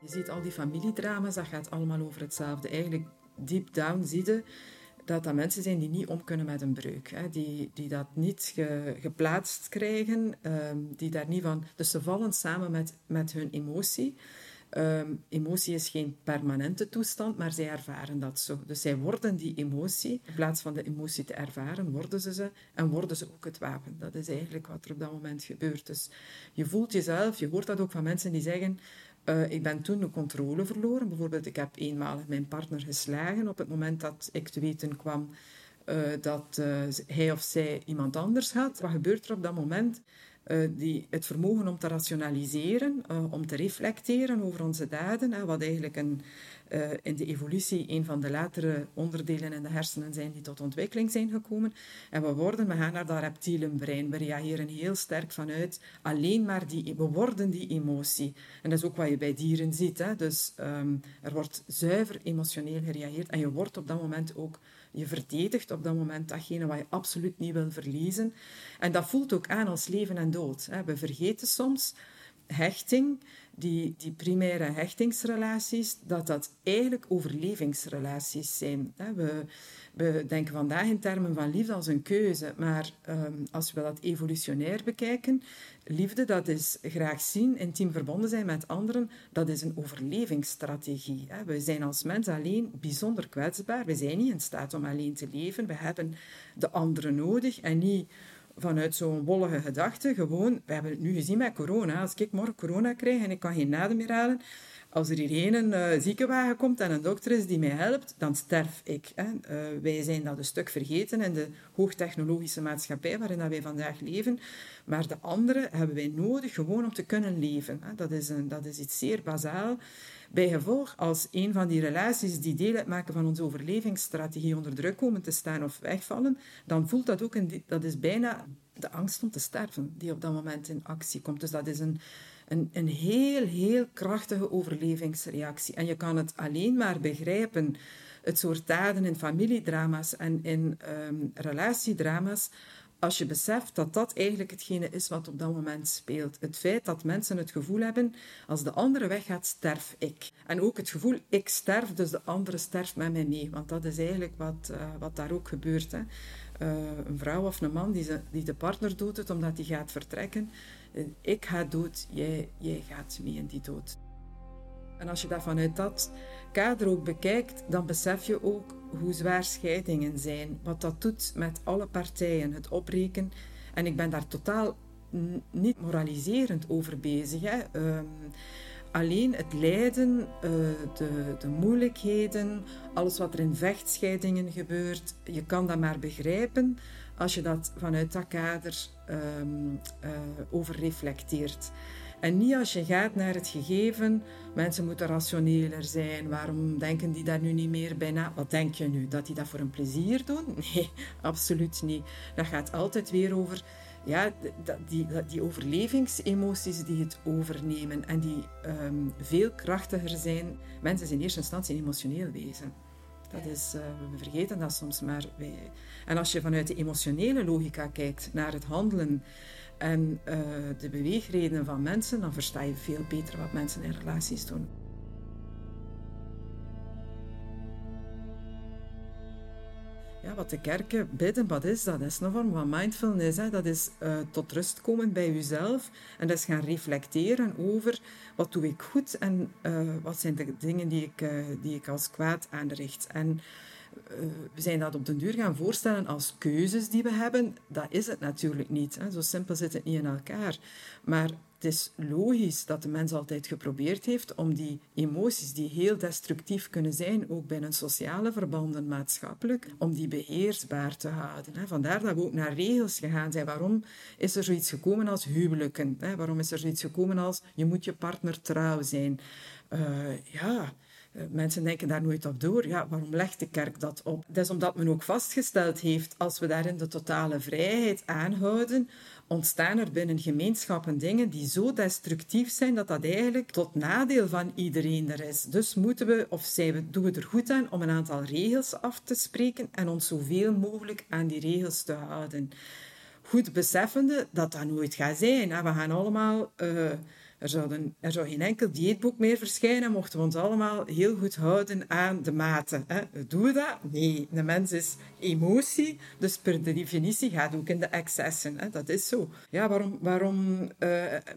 Je ziet al die familiedrama's, dat gaat allemaal over hetzelfde. Eigenlijk, deep down zie je dat dat mensen zijn die niet om kunnen met een breuk. Hè. Die, die dat niet geplaatst krijgen, ehm, die daar niet van... Dus ze vallen samen met, met hun emotie. Um, emotie is geen permanente toestand, maar zij ervaren dat zo. Dus zij worden die emotie. In plaats van de emotie te ervaren, worden ze ze en worden ze ook het wapen. Dat is eigenlijk wat er op dat moment gebeurt. Dus je voelt jezelf, je hoort dat ook van mensen die zeggen... Uh, ik ben toen de controle verloren. Bijvoorbeeld, ik heb eenmalig mijn partner geslagen op het moment dat ik te weten kwam uh, dat uh, hij of zij iemand anders had. Wat gebeurt er op dat moment? Die, het vermogen om te rationaliseren, om te reflecteren over onze daden, wat eigenlijk een, in de evolutie een van de latere onderdelen in de hersenen zijn die tot ontwikkeling zijn gekomen. En we worden, we gaan naar dat reptiele brein. We reageren heel sterk vanuit alleen maar die, we worden die emotie. En dat is ook wat je bij dieren ziet. Hè? Dus um, er wordt zuiver emotioneel gereageerd en je wordt op dat moment ook je verdedigt op dat moment datgene wat je absoluut niet wil verliezen. En dat voelt ook aan als leven en dood. We vergeten soms hechting, die, die primaire hechtingsrelaties, dat dat eigenlijk overlevingsrelaties zijn. We, we denken vandaag in termen van liefde als een keuze, maar um, als we dat evolutionair bekijken, liefde, dat is graag zien, intiem verbonden zijn met anderen, dat is een overlevingsstrategie. We zijn als mens alleen bijzonder kwetsbaar. We zijn niet in staat om alleen te leven. We hebben de anderen nodig en niet vanuit zo'n wollige gedachte. Gewoon, we hebben het nu gezien met corona. Als ik morgen corona krijg en ik kan geen adem meer halen, als er hier een uh, ziekenwagen komt en een dokter is die mij helpt, dan sterf ik. Hè. Uh, wij zijn dat een stuk vergeten in de hoogtechnologische maatschappij waarin dat wij vandaag leven. Maar de anderen hebben wij nodig gewoon om te kunnen leven. Hè. Dat, is een, dat is iets zeer bazaal. Bijgevolg, als een van die relaties die deel uitmaken van onze overlevingsstrategie onder druk komen te staan of wegvallen, dan voelt dat ook, een, dat is bijna de angst om te sterven die op dat moment in actie komt. Dus dat is een, een, een heel, heel krachtige overlevingsreactie. En je kan het alleen maar begrijpen, het soort daden in familiedrama's en in um, relatiedrama's, als je beseft dat dat eigenlijk hetgene is wat op dat moment speelt. Het feit dat mensen het gevoel hebben, als de andere weggaat, sterf ik. En ook het gevoel, ik sterf, dus de andere sterft met mij mee. Want dat is eigenlijk wat, uh, wat daar ook gebeurt. Hè. Uh, een vrouw of een man die, ze, die de partner het omdat hij gaat vertrekken. Ik ga dood, jij, jij gaat mee in die dood. En als je dat vanuit dat kader ook bekijkt, dan besef je ook hoe zwaar scheidingen zijn. Wat dat doet met alle partijen, het opbreken. En ik ben daar totaal niet moraliserend over bezig. Hè. Um, alleen het lijden, uh, de, de moeilijkheden, alles wat er in vechtscheidingen gebeurt, je kan dat maar begrijpen als je dat vanuit dat kader um, uh, over reflecteert. En niet als je gaat naar het gegeven, mensen moeten rationeler zijn, waarom denken die daar nu niet meer bij na? Wat denk je nu? Dat die dat voor een plezier doen? Nee, absoluut niet. Dat gaat altijd weer over ja, die, die overlevingsemoties die het overnemen en die um, veel krachtiger zijn. Mensen zijn in eerste instantie een emotioneel wezen. Dat is, uh, we vergeten dat soms maar. Wij. En als je vanuit de emotionele logica kijkt naar het handelen en uh, de beweegredenen van mensen, dan versta je veel beter wat mensen in relaties doen. Ja, wat de kerken bidden, wat is dat? Dat is een vorm van mindfulness. Hè? Dat is uh, tot rust komen bij jezelf en dat is gaan reflecteren over wat doe ik goed en uh, wat zijn de dingen die ik, uh, die ik als kwaad aanricht. En we zijn dat op den duur gaan voorstellen als keuzes die we hebben. Dat is het natuurlijk niet. Hè? Zo simpel zit het niet in elkaar. Maar het is logisch dat de mens altijd geprobeerd heeft om die emoties die heel destructief kunnen zijn, ook binnen sociale verbanden, maatschappelijk, om die beheersbaar te houden. Vandaar dat we ook naar regels gegaan zijn. Waarom is er zoiets gekomen als huwelijken? Waarom is er zoiets gekomen als je moet je partner trouw zijn? Uh, ja, eh, mensen denken daar nooit op door. Ja, waarom legt de kerk dat op? Dat is omdat men ook vastgesteld heeft, als we daarin de totale vrijheid aanhouden, ontstaan er binnen gemeenschappen dingen die zo destructief zijn dat dat eigenlijk tot nadeel van iedereen er is. Dus moeten we, of zijn we, doen we er goed aan om een aantal regels af te spreken en ons zoveel mogelijk aan die regels te houden. Goed beseffende dat dat nooit gaat zijn. We gaan allemaal... Uh, Er, zouden, er zou geen enkel dieetboek meer verschijnen, mochten we ons allemaal heel goed houden aan de maten. Hè. Doen we dat? Nee, de mens is emotie, dus per definitie gaat ook in de excessen. Hè. Dat is zo. Ja, waarom, waarom uh,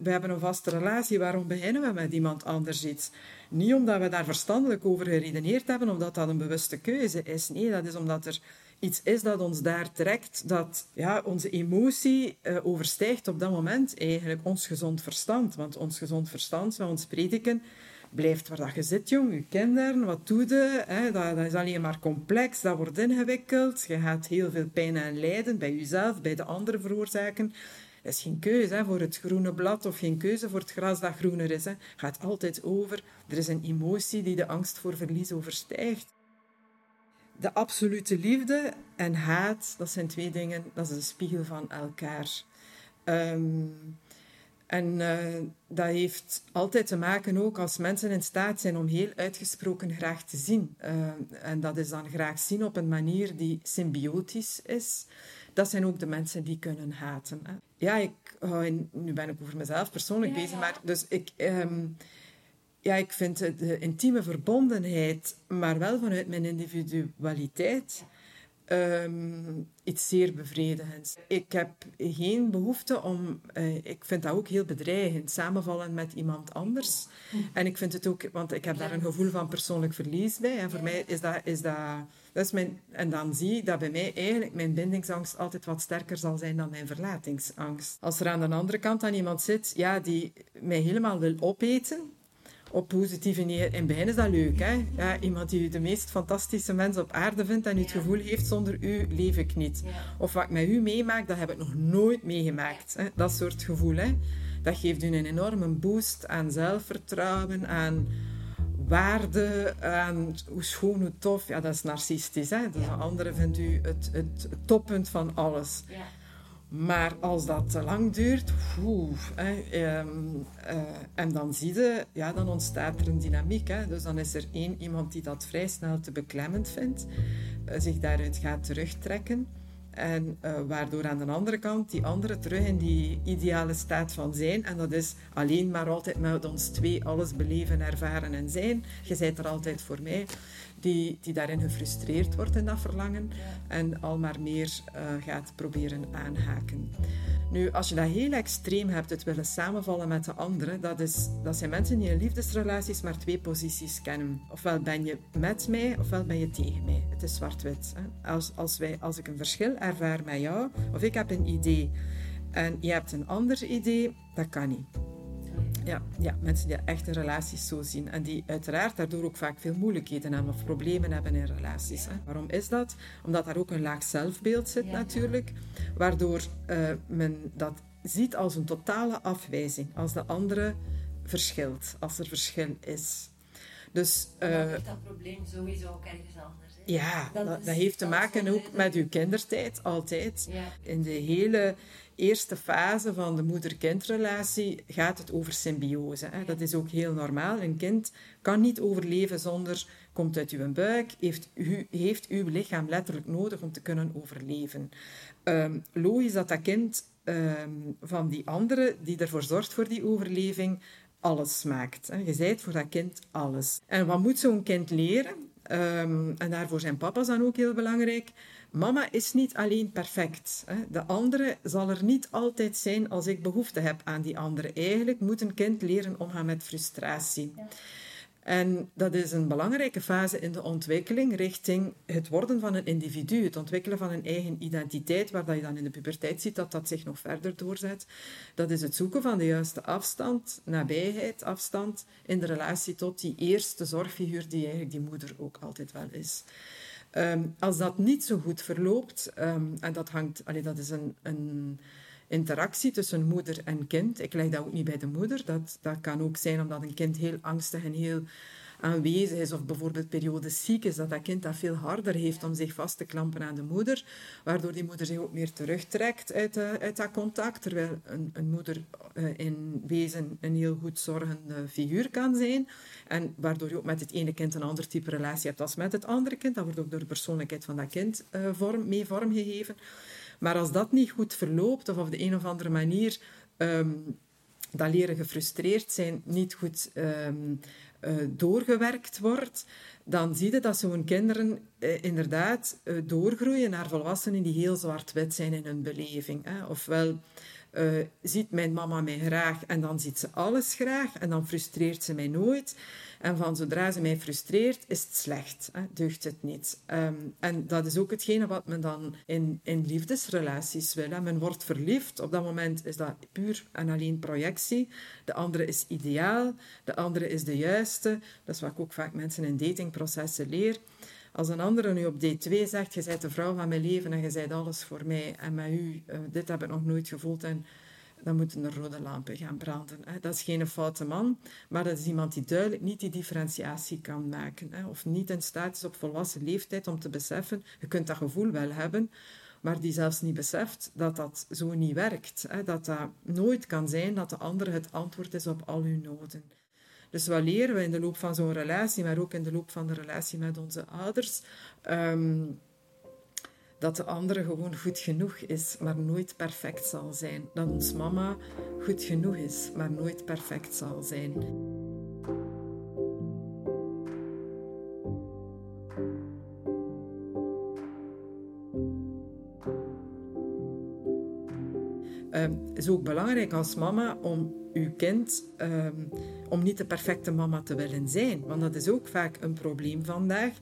we hebben een vaste relatie, waarom beginnen we met iemand anders iets? Niet omdat we daar verstandelijk over geredeneerd hebben, omdat dat een bewuste keuze is. Nee, dat is omdat er iets is dat ons daar trekt, dat ja, onze emotie uh, overstijgt op dat moment eigenlijk ons gezond verstand. Want ons gezond verstand zou ons prediken, blijft waar dat je zit, jong, je kinderen, wat doe je? Hè? Dat, dat, is alleen maar complex, dat wordt ingewikkeld. Je gaat heel veel pijn en lijden bij jezelf, bij de anderen veroorzaken. Er is geen keuze hè, voor het groene blad of geen keuze voor het gras dat groener is. Het gaat altijd over. Er is een emotie die de angst voor verlies overstijgt de absolute liefde en haat, dat zijn twee dingen, dat is een spiegel van elkaar. Ehm, en uh, dat heeft altijd te maken ook als mensen in staat zijn om heel uitgesproken graag te zien. Uh, en dat is dan graag zien op een manier die symbiotisch is. Dat zijn ook de mensen die kunnen haten. Hè. Ja, ik, nu ben ik over mezelf persoonlijk bezig, maar dus ik... Um, ja, ik vind de intieme verbondenheid, maar wel vanuit mijn individualiteit, um, iets zeer bevredigends. Ik heb geen behoefte om, uh, ik vind dat ook heel bedreigend, samenvallen met iemand anders. En ik vind het ook, want ik heb daar een gevoel van persoonlijk verlies bij. En voor mij is dat, is dat, dat is mijn, en dan zie ik dat bij mij eigenlijk mijn bindingsangst altijd wat sterker zal zijn dan mijn verlatingsangst. Als er aan de andere kant dan iemand zit, ja, die mij helemaal wil opeten, op positieve manier. In het begin is dat leuk. Hè? Ja, iemand die u de meest fantastische mens op aarde vindt en u het gevoel heeft, zonder u leef ik niet. Of wat ik met u meemaak, dat heb ik nog nooit meegemaakt. Hè? Dat soort gevoel. Hè? Dat geeft u een enorme boost aan zelfvertrouwen, aan waarde, aan hoe schoon, hoe tof. Ja, dat is narcistisch. Hè? Ja. andere vindt u het, het, toppunt van alles. Ja. Maar als dat te lang duurt, oeh, hè, ehm, uh, en dan zie je, ja, dan ontstaat er een dynamiek. Hè. Dus dan is er één iemand die dat vrij snel te beklemmend vindt, uh, zich daaruit gaat terugtrekken. En uh, waardoor aan de andere kant die andere terug in die ideale staat van zijn. En dat is alleen maar altijd met ons twee alles beleven, ervaren en zijn. Je zijt er altijd voor mij die, die daarin gefrustreerd wordt in dat verlangen en al maar meer uh, gaat proberen aanhaken. Nu, als je dat heel extreem hebt, het willen samenvallen met de anderen, dat, is, dat zijn mensen die in liefdesrelaties maar twee posities kennen. Ofwel ben je met mij, ofwel ben je tegen mij. Het is zwart-wit. Als, als, wij, als ik een verschil ervaar met jou, of ik heb een idee en je hebt een ander idee, dat kan niet. Ja, ja, mensen die echt een relaties zo zien. En die uiteraard daardoor ook vaak veel moeilijkheden hebben of problemen hebben in relaties. Hè. Waarom is dat? Omdat daar ook een laag zelfbeeld zit natuurlijk. Waardoor uh, men dat ziet als een totale afwijzing. Als de andere verschilt. Als er verschil is. Dus, uh, dat probleem sowieso ook ergens anders. Hè? Ja, dat, dat, dat heeft te maken ook met uw kindertijd, altijd. Ja. In de hele eerste fase van de moeder-kindrelatie gaat het over symbiose. Hè. Dat is ook heel normaal. Een kind kan niet overleven zonder, komt uit uw buik, heeft, u, heeft uw lichaam letterlijk nodig om te kunnen overleven. Um, logisch dat dat kind um, van die andere, die ervoor zorgt voor die overleving, alles maakt. Hè. Je zijt voor dat kind alles. En wat moet zo'n kind leren? Um, en daarvoor zijn papa's dan ook heel belangrijk Mama is niet alleen perfect. De andere zal er niet altijd zijn als ik behoefte heb aan die andere. Eigenlijk moet een kind leren omgaan met frustratie. En dat is een belangrijke fase in de ontwikkeling richting het worden van een individu, het ontwikkelen van een eigen identiteit, waar je dan in de puberteit ziet dat dat zich nog verder doorzet. Dat is het zoeken van de juiste afstand, nabijheid, afstand in de relatie tot die eerste zorgfiguur die eigenlijk die moeder ook altijd wel is. Um, als dat niet zo goed verloopt, um, en dat, hangt, allee, dat is een, een, interactie tussen moeder en kind. Ik leg dat ook niet bij de moeder. Dat, dat kan ook zijn omdat een kind heel angstig en heel aanwezig is of bijvoorbeeld periodes ziek is, dat dat kind dat veel harder heeft om zich vast te klampen aan de moeder, waardoor die moeder zich ook meer terugtrekt uit, uit dat contact, terwijl een, moeder uh, in wezen een heel goed zorgende figuur kan zijn, en waardoor je ook met het ene kind een ander type relatie hebt als met het andere kind. Dat wordt ook door de persoonlijkheid van dat kind uh, vorm, mee vormgegeven. Maar als dat niet goed verloopt, of op de een of andere manier um, dat leren gefrustreerd zijn niet goed ehm, eh, doorgewerkt wordt, dan zie je dat zo'n kinderen uh, inderdaad uh, doorgroeien naar volwassenen die heel zwart-wit zijn in hun beleving. Hè. Ofwel ziet mijn mama mij graag en dan ziet ze alles graag en dan frustreert ze mij nooit. En van zodra ze mij frustreert, is het slecht, hè, deugt het niet. Ehm, en dat is ook hetgene wat men dan in, in liefdesrelaties wil. Men wordt verliefd, op dat moment is dat puur en alleen projectie. De andere is ideaal, de andere is de juiste. Dat is wat ik ook vaak mensen in datingprocessen leer. Als een andere nu op D2 zegt, je bent de vrouw van mijn leven en je bent alles voor mij en met u, uh, dit heb ik nog nooit gevoeld en dan moeten er rode lampen gaan branden. Dat is geen foute man, maar dat is iemand die duidelijk niet die differentiatie kan maken. Of niet in staat is op volwassen leeftijd om te beseffen, je kunt dat gevoel wel hebben, maar die zelfs niet beseft dat dat zo niet werkt. Dat dat nooit kan zijn dat de ander het antwoord is op al uw noden. Dus wat leren we in de loop van zo'n relatie, maar ook in de loop van de relatie met onze ouders? Um, dat de andere gewoon goed genoeg is, maar nooit perfect zal zijn. Dat ons mama goed genoeg is, maar nooit perfect zal zijn. Is ook belangrijk als mama om uw kind um, om niet de perfecte mama te willen zijn. Want dat is ook vaak een probleem vandaag.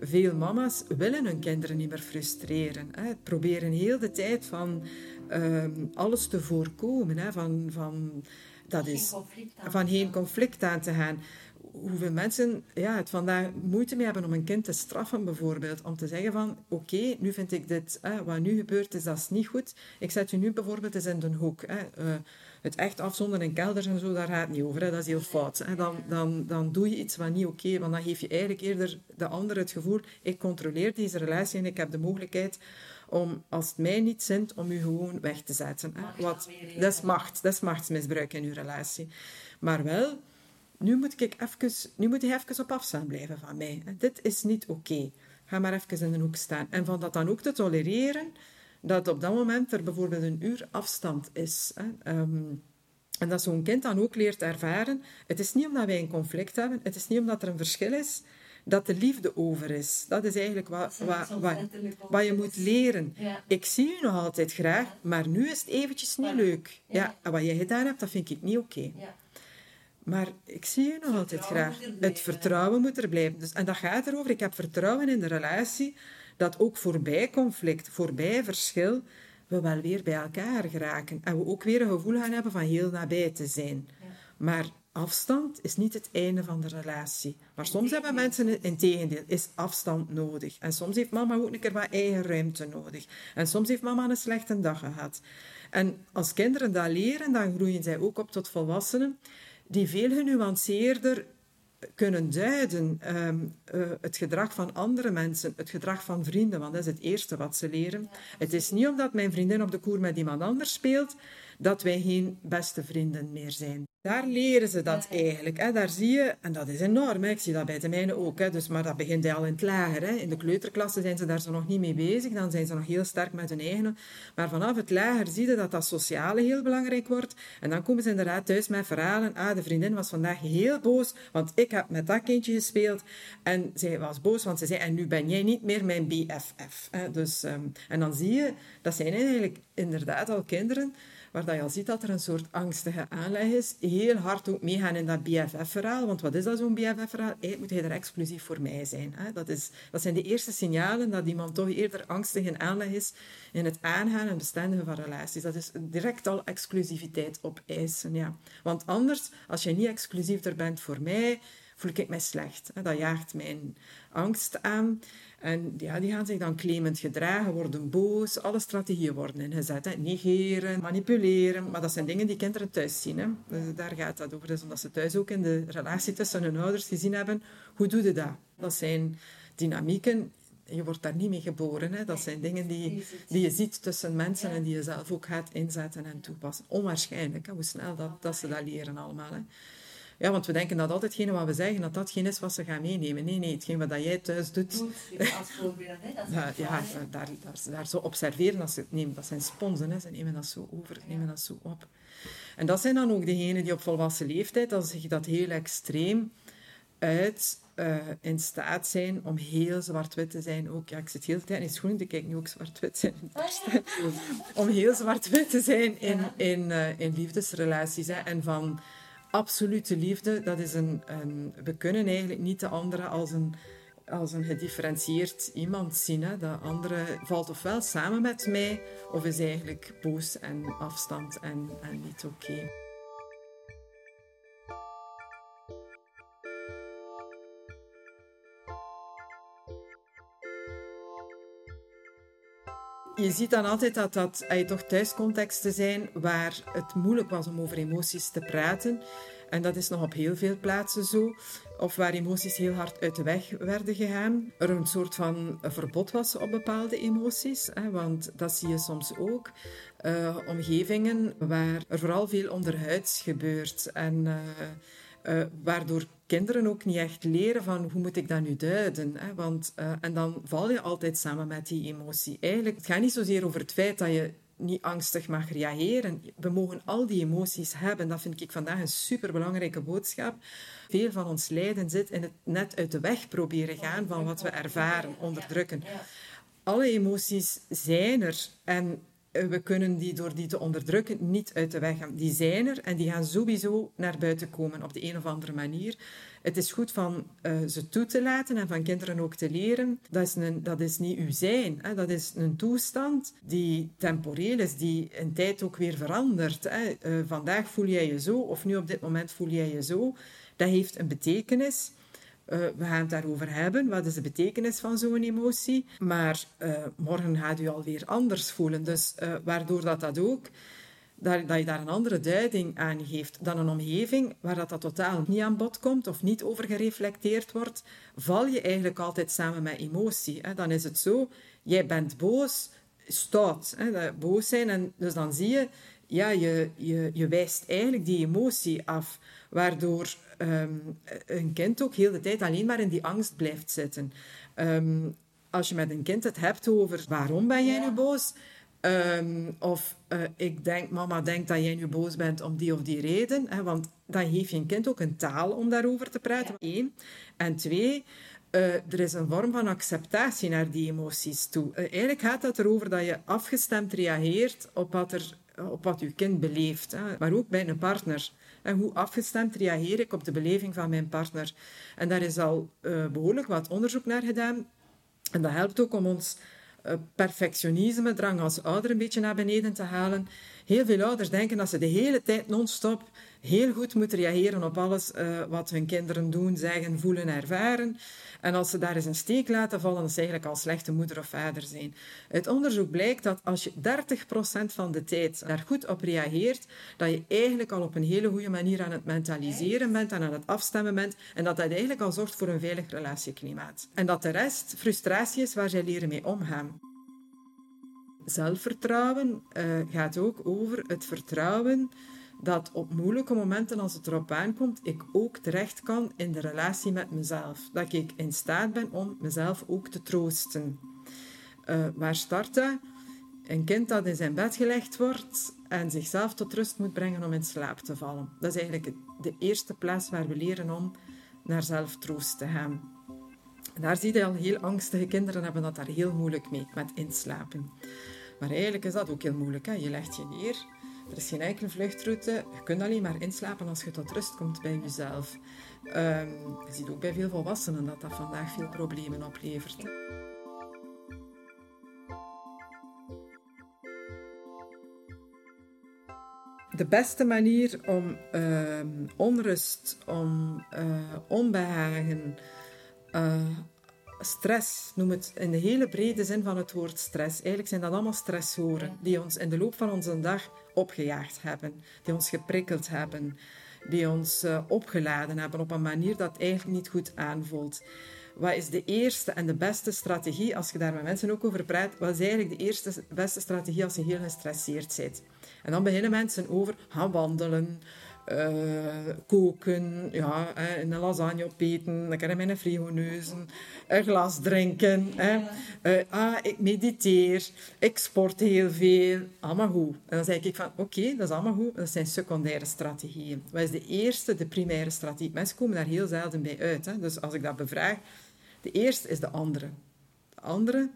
Veel mama's willen hun kinderen niet meer frustreren. Hè. Proberen heel de tijd van um, alles te voorkomen. Hè. Van, van, dat is, van geen conflict aan te gaan hoeveel mensen ja, het vandaag moeite mee hebben om een kind te straffen, bijvoorbeeld. Om te zeggen van, oké, nu vind ik dit, wat nu gebeurt is, dat is niet goed. Ik zet u nu bijvoorbeeld eens in de hoek. Hè. Uh, het echt afzonderen in kelders en zo, daar gaat het niet over. Hè. Dat is heel fout. Hè. Dan, dan, dan doe je iets wat niet oké okay, want dan geef je eigenlijk eerder de ander het gevoel, ik controleer deze relatie en ik heb de mogelijkheid om, als het mij niet zint, om u gewoon weg te zetten. Hè. Wat, dat is macht, dat is machtsmisbruik in uw relatie. Maar wel nu moet, ik even, nu moet hij even op afstand blijven van mij. Dit is niet oké. Ga maar even in de hoek staan. En van dat dan ook te tolereren, dat op dat moment er bijvoorbeeld een uur afstand is. Hè. Um, en dat zo'n kind dan ook leert ervaren, het is niet omdat wij een conflict hebben, het is niet omdat er een verschil is, dat de liefde over is. Dat is eigenlijk wat, wat, wat, wat je moet leren. Ik zie u nog altijd graag, maar nu is het eventjes niet leuk. Ja, en wat jij gedaan hebt, dat vind ik niet oké. Ja. Maar ik zie je nog altijd graag. Het vertrouwen moet er blijven. Dus, en dat gaat erover. Ik heb vertrouwen in de relatie dat ook voorbij conflict, voorbij verschil, we wel weer bij elkaar geraken. En we ook weer een gevoel gaan hebben van heel nabij te zijn. Maar afstand is niet het einde van de relatie. Maar soms hebben mensen, in tegendeel, is afstand nodig. En soms heeft mama ook een keer wat eigen ruimte nodig. En soms heeft mama een slechte dag gehad. En als kinderen dat leren, dan groeien zij ook op tot volwassenen die veel genuanceerder kunnen duiden. Um, uh, het gedrag van andere mensen, het gedrag van vrienden, want dat is het eerste wat ze leren. Het is niet omdat mijn vriendin op de koer met iemand anders speelt, dat wij geen beste vrienden meer zijn. Daar leren ze dat eigenlijk. Hè. Daar zie je, en dat is enorm, hè. ik zie dat bij de mijne ook, hè. Dus, maar dat begint al in het lager. Hè. In de kleuterklasse zijn ze daar zo nog niet mee bezig, dan zijn ze nog heel sterk met hun eigen. Maar vanaf het lager zie je dat dat sociale heel belangrijk wordt. En dan komen ze inderdaad thuis met verhalen. Ah, de vriendin was vandaag heel boos, want ik heb met dat kindje gespeeld. En zij was boos, want ze zei, en nu ben jij niet meer mijn BFF. Hè. Dus, um, en dan zie je, dat zijn eigenlijk inderdaad al kinderen waar dat je al ziet dat er een soort angstige aanleg is. Heel hard ook meegaan in dat BFF-verhaal. Want wat is dat zo'n BFF-verhaal? Hey, moet hij er exclusief voor mij zijn? Hè? Dat, is, dat zijn de eerste signalen dat iemand toch eerder angstig in aanleg is in het aangaan en bestendigen van relaties. Dat is direct al exclusiviteit opeisen. Ja. Want anders, als je niet exclusief er bent voor mij, voel ik mij slecht. Dat jaagt mijn angst aan. En ja, die gaan zich dan claimend gedragen, worden boos. Alle strategieën worden ingezet. Hè. Negeren, manipuleren. Maar dat zijn dingen die kinderen thuis zien. Hè. Dus daar gaat dat over. Dus omdat ze thuis ook in de relatie tussen hun ouders gezien hebben. Hoe doe je dat? Dat zijn dynamieken je wordt daar niet mee geboren. Hè. Dat zijn dingen die, die je ziet tussen mensen en die je zelf ook gaat inzetten en toepassen. Onwaarschijnlijk hè, hoe snel dat, dat ze dat leren allemaal. Hè. Ja, want we denken dat altijd wat we zeggen, dat datgene is wat ze gaan meenemen. Nee, nee, hetgeen wat jij thuis doet... Als voorbeeld, hè. Dat ja, daar, daar, daar zo observeren, als ze het nemen, dat zijn sponsen, hè. ze nemen dat zo over, nemen dat zo op. En dat zijn dan ook degenen die op volwassen leeftijd, dan zich dat heel extreem uit uh, in staat zijn om heel zwart-wit te zijn. Ook, ja, ik zit heel de tijd in schoenen te kijken, nu ook zwart-wit zijn. om heel zwart-wit te zijn in, in, uh, in liefdesrelaties. Hè. En van absolute liefde, dat is een. We kunnen eigenlijk niet de andere als een als een gedifferentieerd iemand zien. Hè. De andere valt ofwel samen met mij, of is eigenlijk boos en afstand en, en niet oké. Je ziet dan altijd dat dat toch thuiscontexten zijn waar het moeilijk was om over emoties te praten. En dat is nog op heel veel plaatsen zo. Of waar emoties heel hard uit de weg werden gegaan. Er een soort van verbod was op bepaalde emoties. Hè, want dat zie je soms ook. Uh, omgevingen waar er vooral veel onderhuids gebeurt. En uh, uh, waardoor kinderen ook niet echt leren van hoe moet ik dat nu duiden. Hè? Want, uh, en dan val je altijd samen met die emotie. Eigenlijk, het gaat niet zozeer over het feit dat je niet angstig mag reageren. We mogen al die emoties hebben. Dat vind ik vandaag een superbelangrijke boodschap. Veel van ons lijden zit in het net uit de weg proberen gaan van wat we ervaren, onderdrukken. Alle emoties zijn er en we kunnen die door die te onderdrukken niet uit de weg gaan. Die zijn er en die gaan sowieso naar buiten komen op de een of andere manier. Het is goed van uh, ze toe te laten en van kinderen ook te leren. Dat is, een, dat is niet uw zijn. Hè. Dat is een toestand die temporeel is, die in tijd ook weer verandert. Hè. Uh, vandaag voel jij je zo of nu op dit moment voel jij je zo. Dat heeft een betekenis. Uh, we gaan het daarover hebben. Wat is de betekenis van zo'n emotie? Maar uh, morgen gaat u alweer anders voelen. Dus uh, waardoor dat, dat ook, dat, dat, je daar een andere duiding aan geeft dan een omgeving waar dat, dat totaal niet aan bod komt of niet over gereflecteerd wordt, val je eigenlijk altijd samen met emotie. Hè? Dan is het zo, jij bent boos, stout, hè? boos zijn. En dus dan zie je, ja, je, je, je wijst eigenlijk die emotie af, waardoor um, een kind ook heel de tijd alleen maar in die angst blijft zitten. Um, als je met een kind het hebt over waarom ben jij nu boos, um, of uh, ik denk, mama denkt dat jij nu boos bent om die of die reden, hè, want dan geef je een kind ook een taal om daarover te praten. Eén. En twee, uh, er is een vorm van acceptatie naar die emoties toe. Uh, eigenlijk gaat het erover dat je afgestemd reageert op wat, er, op wat je kind beleeft, hè, maar ook bij een partner. En hoe afgestemd reageer ik op de beleving van mijn partner? En daar is al uh, behoorlijk wat onderzoek naar gedaan. En dat helpt ook om ons uh, perfectionisme, drang als ouder, een beetje naar beneden te halen. Heel veel ouders denken dat ze de hele tijd non-stop heel goed moeten reageren op alles uh, wat hun kinderen doen, zeggen, voelen, ervaren. En als ze daar eens een steek laten vallen, dan ze eigenlijk al slechte moeder of vader zijn. Uit onderzoek blijkt dat als je 30% van de tijd daar goed op reageert, dat je eigenlijk al op een hele goede manier aan het mentaliseren bent en aan het afstemmen bent en dat dat eigenlijk al zorgt voor een veilig relatieklimaat. En dat de rest frustratie is waar zij leren mee omgaan. Zelfvertrouwen uh, gaat ook over het vertrouwen dat op moeilijke momenten, als het erop aankomt, ik ook terecht kan in de relatie met mezelf. Dat ik in staat ben om mezelf ook te troosten. Waar start dat? Een kind dat in zijn bed gelegd wordt en zichzelf tot rust moet brengen om in slaap te vallen. Dat is eigenlijk de eerste plaats waar we leren om naar zelftroost te gaan. Daar zie je al heel angstige kinderen hebben dat daar heel moeilijk mee, met inslapen. Maar eigenlijk is dat ook heel moeilijk. Hè? Je legt je neer, er is geen enkele vluchtroute. Je kunt alleen maar inslapen als je tot rust komt bij jezelf. Um, je ziet ook bij veel volwassenen dat dat vandaag veel problemen oplevert. De beste manier om uh, onrust, om uh, onbehagen, uh, stress, noem het in de hele brede zin van het woord stress. Eigenlijk zijn dat allemaal stressoren die ons in de loop van onze dag opgejaagd hebben, die ons geprikkeld hebben, die ons uh, opgeladen hebben op een manier dat eigenlijk niet goed aanvoelt. Wat is de eerste en de beste strategie, als je daar met mensen ook over praat, wat is eigenlijk de eerste beste strategie als je heel gestresseerd bent? En dan beginnen mensen over gaan wandelen, uh, koken, ja, een lasagne opeten, dan kan ik mijn frigo neuzen, een glas drinken. Hè. Uh, ah, ik mediteer, ik sport heel veel, allemaal goed. En dan zeg ik van, oké, dat is allemaal goed, dat zijn secundaire strategieën. Wat is de eerste, de primaire strategie? Mensen komen daar heel zelden bij uit. Hè. Dus als ik dat bevraag, de eerste is de andere. De andere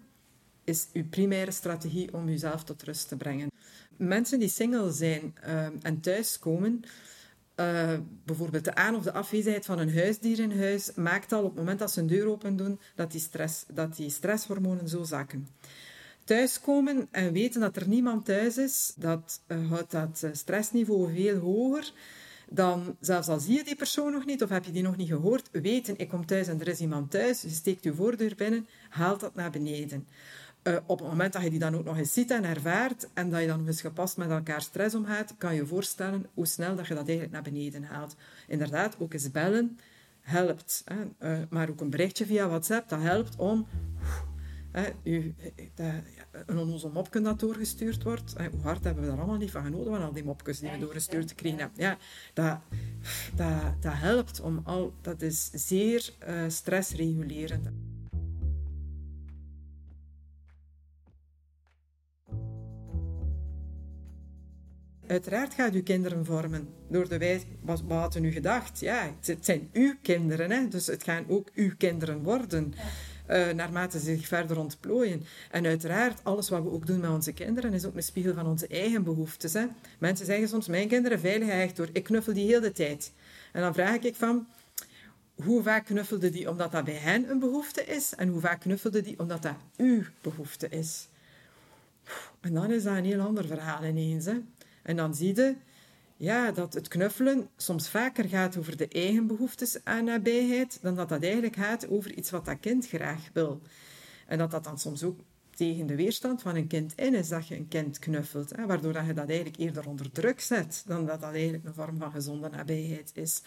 is uw primaire strategie om uzelf tot rust te brengen. Mensen die single zijn uh, en thuiskomen, uh, bijvoorbeeld de aan- of de afwezigheid van een huisdier in huis, maakt al op het moment dat ze een deur open doen, dat die, stress, dat die stresshormonen zo zakken. Thuiskomen en weten dat er niemand thuis is, dat uh, houdt dat stressniveau veel hoger dan zelfs al zie je die persoon nog niet of heb je die nog niet gehoord, weten ik kom thuis en er is iemand thuis, je steekt je voordeur binnen, haalt dat naar beneden. Uh, op het moment dat je die dan ook nog eens ziet en ervaart en dat je dan nog eens gepast met elkaar stress omgaat, kan je voorstellen hoe snel dat je dat eigenlijk naar beneden haalt. Inderdaad, ook eens bellen helpt. Hè. Uh, maar ook een berichtje via WhatsApp, dat helpt om uh, u, dat, een onnozel mopje dat doorgestuurd wordt. hoe hard hebben we daar allemaal niet van genoten, van al die mopjes die we doorgestuurd gekregen Ja, dat, dat, dat helpt om al... Dat is zeer stressregulerend. Uiteraard gaat u kinderen vormen door de wijze, wat, wat hadden u gedacht? Ja, het zijn uw kinderen, hè? dus het gaan ook uw kinderen worden. Uh, naarmate ze zich verder ontplooien. En uiteraard, alles wat we ook doen met onze kinderen is ook een spiegel van onze eigen behoeftes. Hè? Mensen zeggen soms, mijn kinderen veiligen echt door. Ik knuffel die heel de tijd. En dan vraag ik van, hoe vaak knuffelde die omdat dat bij hen een behoefte is? En hoe vaak knuffelde die omdat dat uw behoefte is? En dan is dat een heel ander verhaal ineens. Hè? En dan zie je ja, dat het knuffelen soms vaker gaat over de eigen behoeftes aan nabijheid, dan dat dat eigenlijk gaat over iets wat dat kind graag wil. En dat dat dan soms ook tegen de weerstand van een kind in is dat je een kind knuffelt, hè, waardoor dat je dat eigenlijk eerder onder druk zet dan dat dat eigenlijk een vorm van gezonde nabijheid is.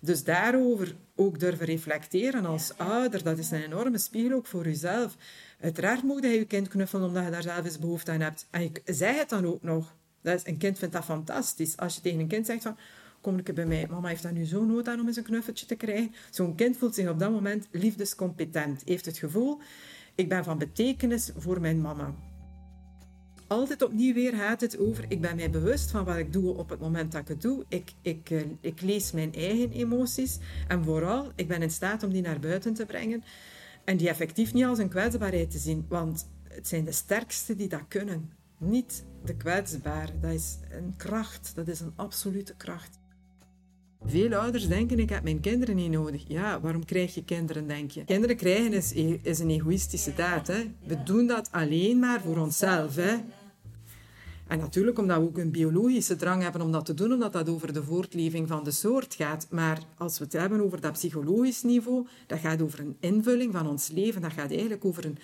Dus daarover ook durven reflecteren als ouder, dat is een enorme spiegel ook voor jezelf. Uiteraard moet je je kind knuffelen omdat je daar zelf eens behoefte aan hebt. En je zei het dan ook nog. Dat een kind vindt dat fantastisch. Als je tegen een kind zegt van, kom ik bij mij, mama heeft daar nu zo nood aan om eens een knuffeltje te krijgen. Zo'n kind voelt zich op dat moment liefdescompetent. Heeft het gevoel, ik ben van betekenis voor mijn mama. Altijd opnieuw weer gaat het over, ik ben mij bewust van wat ik doe op het moment dat ik het doe. Ik, ik, eh, ik lees mijn eigen emoties. En vooral, ik ben in staat om die naar buiten te brengen. En die effectief niet als een kwetsbaarheid te zien. Want het zijn de sterkste die dat kunnen niet de kwetsbare. Dat is een kracht, dat is een absolute kracht. Veel ouders denken, ik heb mijn kinderen niet nodig. Ja, waarom krijg je kinderen, denk je? Kinderen krijgen is, is een egoïstische daad. Hè? We doen dat alleen maar voor onszelf. Hè? En natuurlijk omdat we ook een biologische drang hebben om dat te doen, omdat dat over de voortleving van de soort gaat. Maar als we het hebben over dat psychologisch niveau, dat gaat over een invulling van ons leven. Dat gaat eigenlijk over een,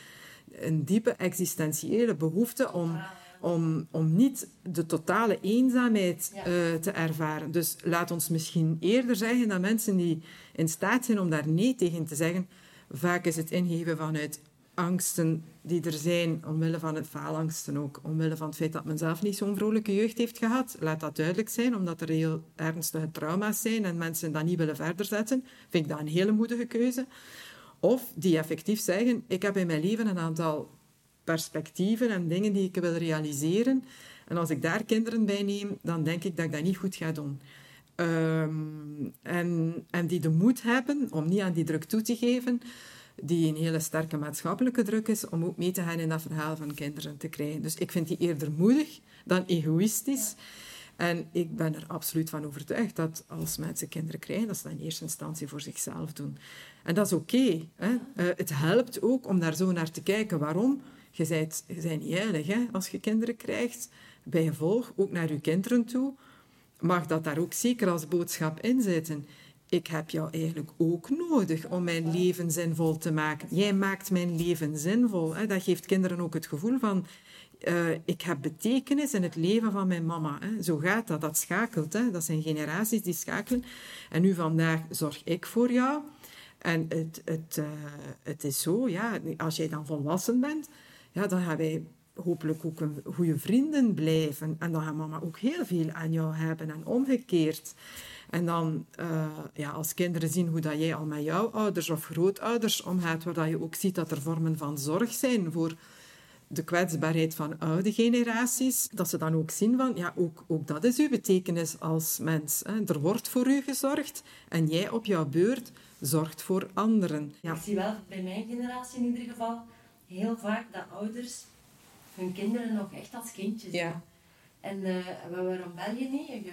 een diepe existentiële behoefte om om, om niet de totale eenzaamheid uh, te ervaren. Dus laat ons misschien eerder zeggen dat mensen die in staat zijn om daar nee tegen te zeggen, vaak is het ingeven vanuit angsten die er zijn, omwille van het faalangsten ook, omwille van het feit dat men zelf niet zo'n vrolijke jeugd heeft gehad. Laat dat duidelijk zijn, omdat er heel ernstige trauma's zijn en mensen dat niet willen verder zetten. Vind ik dat een hele moedige keuze. Of die effectief zeggen, ik heb in mijn leven een aantal perspectieven en dingen die ik wil realiseren. En als ik daar kinderen bij neem, dan denk ik dat ik dat niet goed ga doen. Ehm, en, en die de moed hebben om niet aan die druk toe te geven, die een hele sterke maatschappelijke druk is, om ook mee te gaan in dat verhaal van kinderen te krijgen. Dus ik vind die eerder moedig dan egoïstisch. En ik ben er absoluut van overtuigd dat als mensen kinderen krijgen, dat ze dat in eerste instantie voor zichzelf doen. En dat is oké. Eh, het helpt ook om daar zo naar te kijken. Waarom? Je bent, je bent niet heilig hè? als je kinderen krijgt. Bij gevolg, ook naar je kinderen toe, mag dat daar ook zeker als boodschap in zitten. Ik heb jou eigenlijk ook nodig om mijn leven zinvol te maken. Jij maakt mijn leven zinvol. Hè? Dat geeft kinderen ook het gevoel van... Uh, ik heb betekenis in het leven van mijn mama. Hè. Zo gaat dat, dat schakelt. Hè. Dat zijn generaties die schakelen. En nu vandaag zorg ik voor jou. En het, het, uh, het is zo, ja, als jij dan volwassen bent, ja, dan gaan wij hopelijk ook een goede vrienden blijven. En dan gaat mama ook heel veel aan jou hebben en omgekeerd. En dan, uh, ja, als kinderen zien hoe dat jij al met jouw ouders of grootouders omgaat, waar dat je ook ziet dat er vormen van zorg zijn voor de kwetsbaarheid van oude generaties, dat ze dan ook zien van, ja, ook, ook dat is uw betekenis als mens. Hè. Er wordt voor u gezorgd en jij op jouw beurt zorgt voor anderen. Ja. Ik zie wel bij mijn generatie in ieder geval heel vaak dat ouders hun kinderen nog echt als kindjes ja. En uh, waarom bel je niet? Je,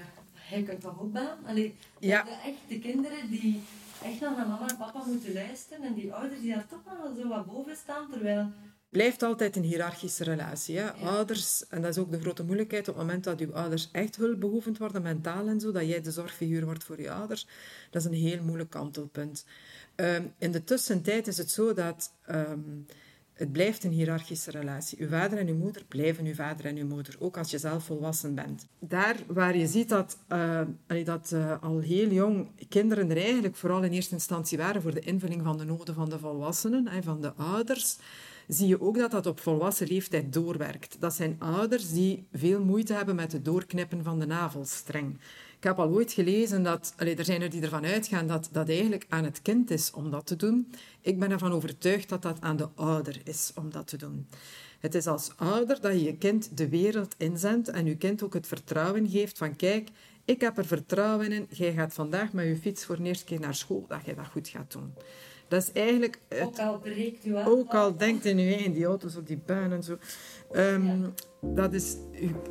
je kunt toch ook bellen? Allee, ja. de echte kinderen die echt naar mama en papa moeten luisteren en die ouders die daar toch wel zo wat boven staan, terwijl blijft altijd een hiërarchische relatie. Hè? Ouders, en dat is ook de grote moeilijkheid op het moment dat uw ouders echt hulpbehoevend worden, mentaal en zo, dat jij de zorgfiguur wordt voor je ouders, dat is een heel moeilijk kantelpunt. Um, in de tussentijd is het zo dat um, het blijft een hiërarchische relatie. Uw vader en uw moeder blijven uw vader en uw moeder, ook als je zelf volwassen bent. Daar waar je ziet dat, uh, dat uh, al heel jong kinderen er eigenlijk vooral in eerste instantie waren voor de invulling van de noden van de volwassenen en van de ouders, zie je ook dat dat op volwassen leeftijd doorwerkt. Dat zijn ouders die veel moeite hebben met het doorknippen van de navelstreng. Ik heb al ooit gelezen dat, er zijn er die ervan uitgaan dat dat eigenlijk aan het kind is om dat te doen. Ik ben ervan overtuigd dat dat aan de ouder is om dat te doen. Het is als ouder dat je je kind de wereld inzendt en je kind ook het vertrouwen geeft van kijk, ik heb er vertrouwen in, jij gaat vandaag met je fiets voor de eerste keer naar school, dat jij dat goed gaat doen. Dat is eigenlijk... ook al breekt u af. Ook al denkt in u in die auto's op die baan en zo. Um, dat, is,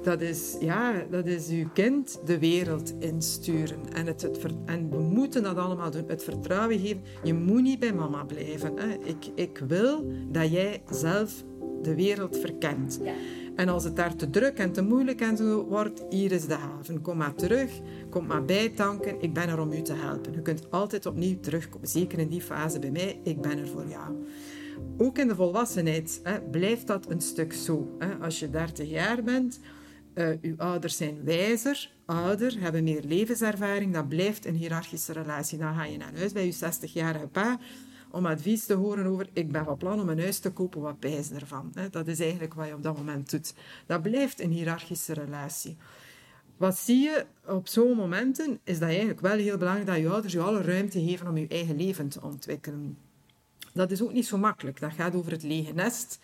dat, is, ja, dat is uw kind de wereld insturen. En, het, het, en we moeten dat allemaal doen. Het vertrouwen geven. Je moet niet bij mama blijven. Hè. Ik, ik wil dat jij zelf de wereld verkent. Ja. En als het daar te druk en te moeilijk en zo wordt, hier is de haven. Kom maar terug, kom maar bijtanken. Ik ben er om u te helpen. Je kunt altijd opnieuw terugkomen. Zeker in die fase bij mij. Ik ben er voor jou. Ook in de volwassenheid hè, blijft dat een stuk zo. Hè. Als je 30 jaar bent, uh, uw ouders zijn wijzer, ouder, hebben meer levenservaring. Dat blijft een hiërarchische relatie. Dan ga je naar huis bij je 60-jarige pa om advies te horen over ik ben van plan om een huis te kopen, wat bijz ervan. Dat is eigenlijk wat je op dat moment doet. Dat blijft een hiërarchische relatie. Wat zie je op zo'n momenten, is dat eigenlijk wel heel belangrijk dat je ouders je alle ruimte geven om je eigen leven te ontwikkelen. Dat is ook niet zo makkelijk. Dat gaat over het lege nest.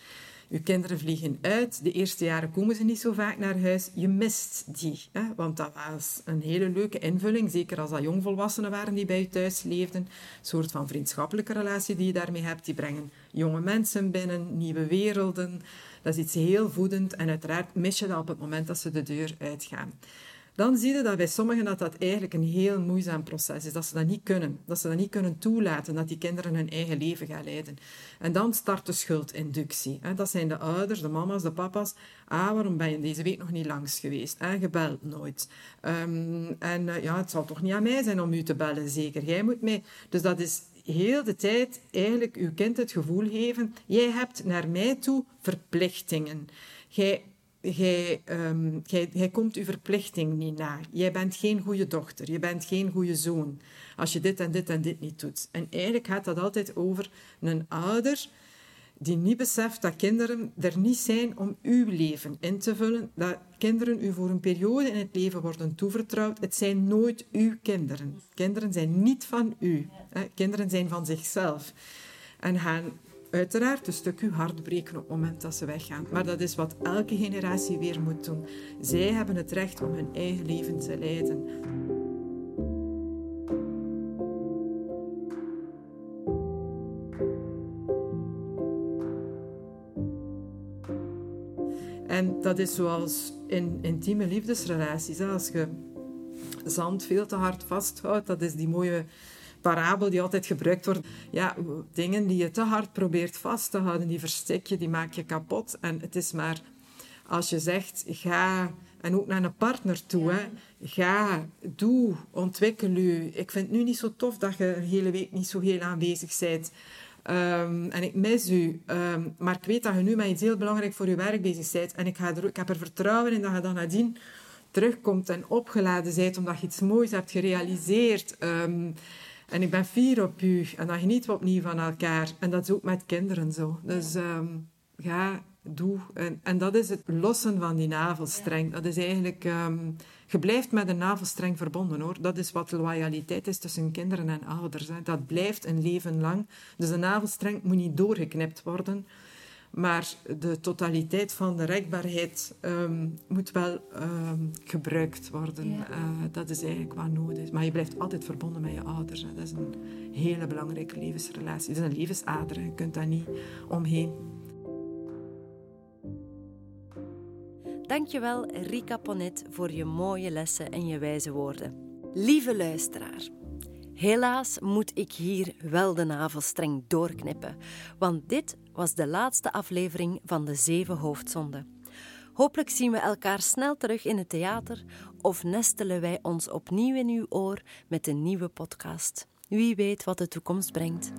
Je kinderen vliegen uit. De eerste jaren komen ze niet zo vaak naar huis. Je mist die. Hè? Want dat was een hele leuke invulling. Zeker als dat jongvolwassenen waren die bij je thuis leefden. Een soort van vriendschappelijke relatie die je daarmee hebt. Die brengen jonge mensen binnen, nieuwe werelden. Dat is iets heel voedend. En uiteraard mis je dat op het moment dat ze de deur uitgaan dan zie je dat bij sommigen dat dat eigenlijk een heel moeizaam proces is. Dat ze dat niet kunnen. Dat ze dat niet kunnen toelaten, dat die kinderen hun eigen leven gaan leiden. En dan start de schuldinductie. Dat zijn de ouders, de mama's, de papa's. Ah, waarom ben je deze week nog niet langs geweest? En gebeld nooit. Um, en uh, ja, het zal toch niet aan mij zijn om u te bellen, zeker. Jij moet mee. Dus dat is heel de tijd eigenlijk uw kind het gevoel geven, jij hebt naar mij toe verplichtingen. Jij Jij, um, komt uw verplichting niet na. Jij bent geen goede dochter. Je bent geen goede zoon. Als je dit en dit en dit niet doet. En eigenlijk gaat dat altijd over een ouder die niet beseft dat kinderen er niet zijn om uw leven in te vullen. Dat kinderen u voor een periode in het leven worden toevertrouwd. Het zijn nooit uw kinderen. Kinderen zijn niet van u. Kinderen zijn van zichzelf. En gaan uiteraard een stuk uw hart breken op het moment dat ze weggaan. Maar dat is wat elke generatie weer moet doen. Zij hebben het recht om hun eigen leven te leiden. En dat is zoals in intieme liefdesrelaties. Als je zand veel te hard vasthoudt, dat is die mooie parabel die altijd gebruikt wordt. Ja, dingen die je te hard probeert vast te houden, die verstik je, die maak je kapot. En het is maar als je zegt, ga, en ook naar een partner toe, hè, ga, doe, ontwikkel je. Ik vind het nu niet zo tof dat je een hele week niet zo heel aanwezig bent. Um, en ik mis u. Um, maar ik weet dat je nu met iets heel belangrijk voor je werk bezig bent. En ik, ga er, ik heb er vertrouwen in dat je dan nadien terugkomt en opgeladen bent omdat je iets moois hebt gerealiseerd. Um, en ik ben fier op u. En dan genieten we opnieuw van elkaar. En dat is ook met kinderen zo. Dus um, ga, doe. En, en dat is het lossen van die navelstreng. Dat is eigenlijk... Um, je blijft met een navelstreng verbonden, hoor. Dat is wat loyaliteit is tussen kinderen en ouders. Hè. Dat blijft een leven lang. Dus de navelstreng moet niet doorgeknipt worden. Maar de totaliteit van de rekbaarheid um, moet wel um, gebruikt worden. Ja. Uh, dat is eigenlijk wat nodig is. Maar je blijft altijd verbonden met je ouders. Hè. Dat is een hele belangrijke levensrelatie. Het is een levensader. Je kunt daar niet omheen. Dankjewel Rika Ponet voor je mooie lessen en je wijze woorden. Lieve luisteraar, helaas moet ik hier wel de navelstreng doorknippen, want dit was de laatste aflevering van de Zeven Hoofdzonden. Hopelijk zien we elkaar snel terug in het theater of nestelen wij ons opnieuw in uw oor met een nieuwe podcast. Wie weet wat de toekomst brengt.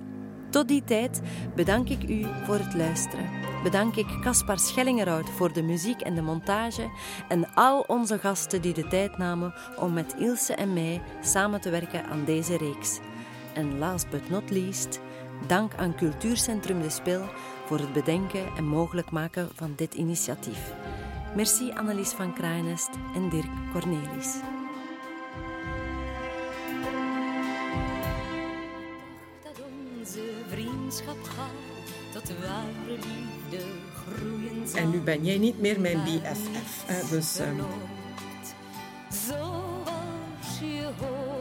Tot die tijd bedank ik u voor het luisteren. Bedank ik Caspar Schellingerhout voor de muziek en de montage en al onze gasten die de tijd namen om met Ilse en mij samen te werken aan deze reeks. En last but not least, dank aan Cultuurcentrum De Spil voor het bedenken en mogelijk maken van dit initiatief. Merci Annelies van Kraaienest en Dirk Cornelis. tot ware liefde groeien zal. En nu ben jij niet meer mijn BFF. Hè? Dus, um... Zoals je hoort.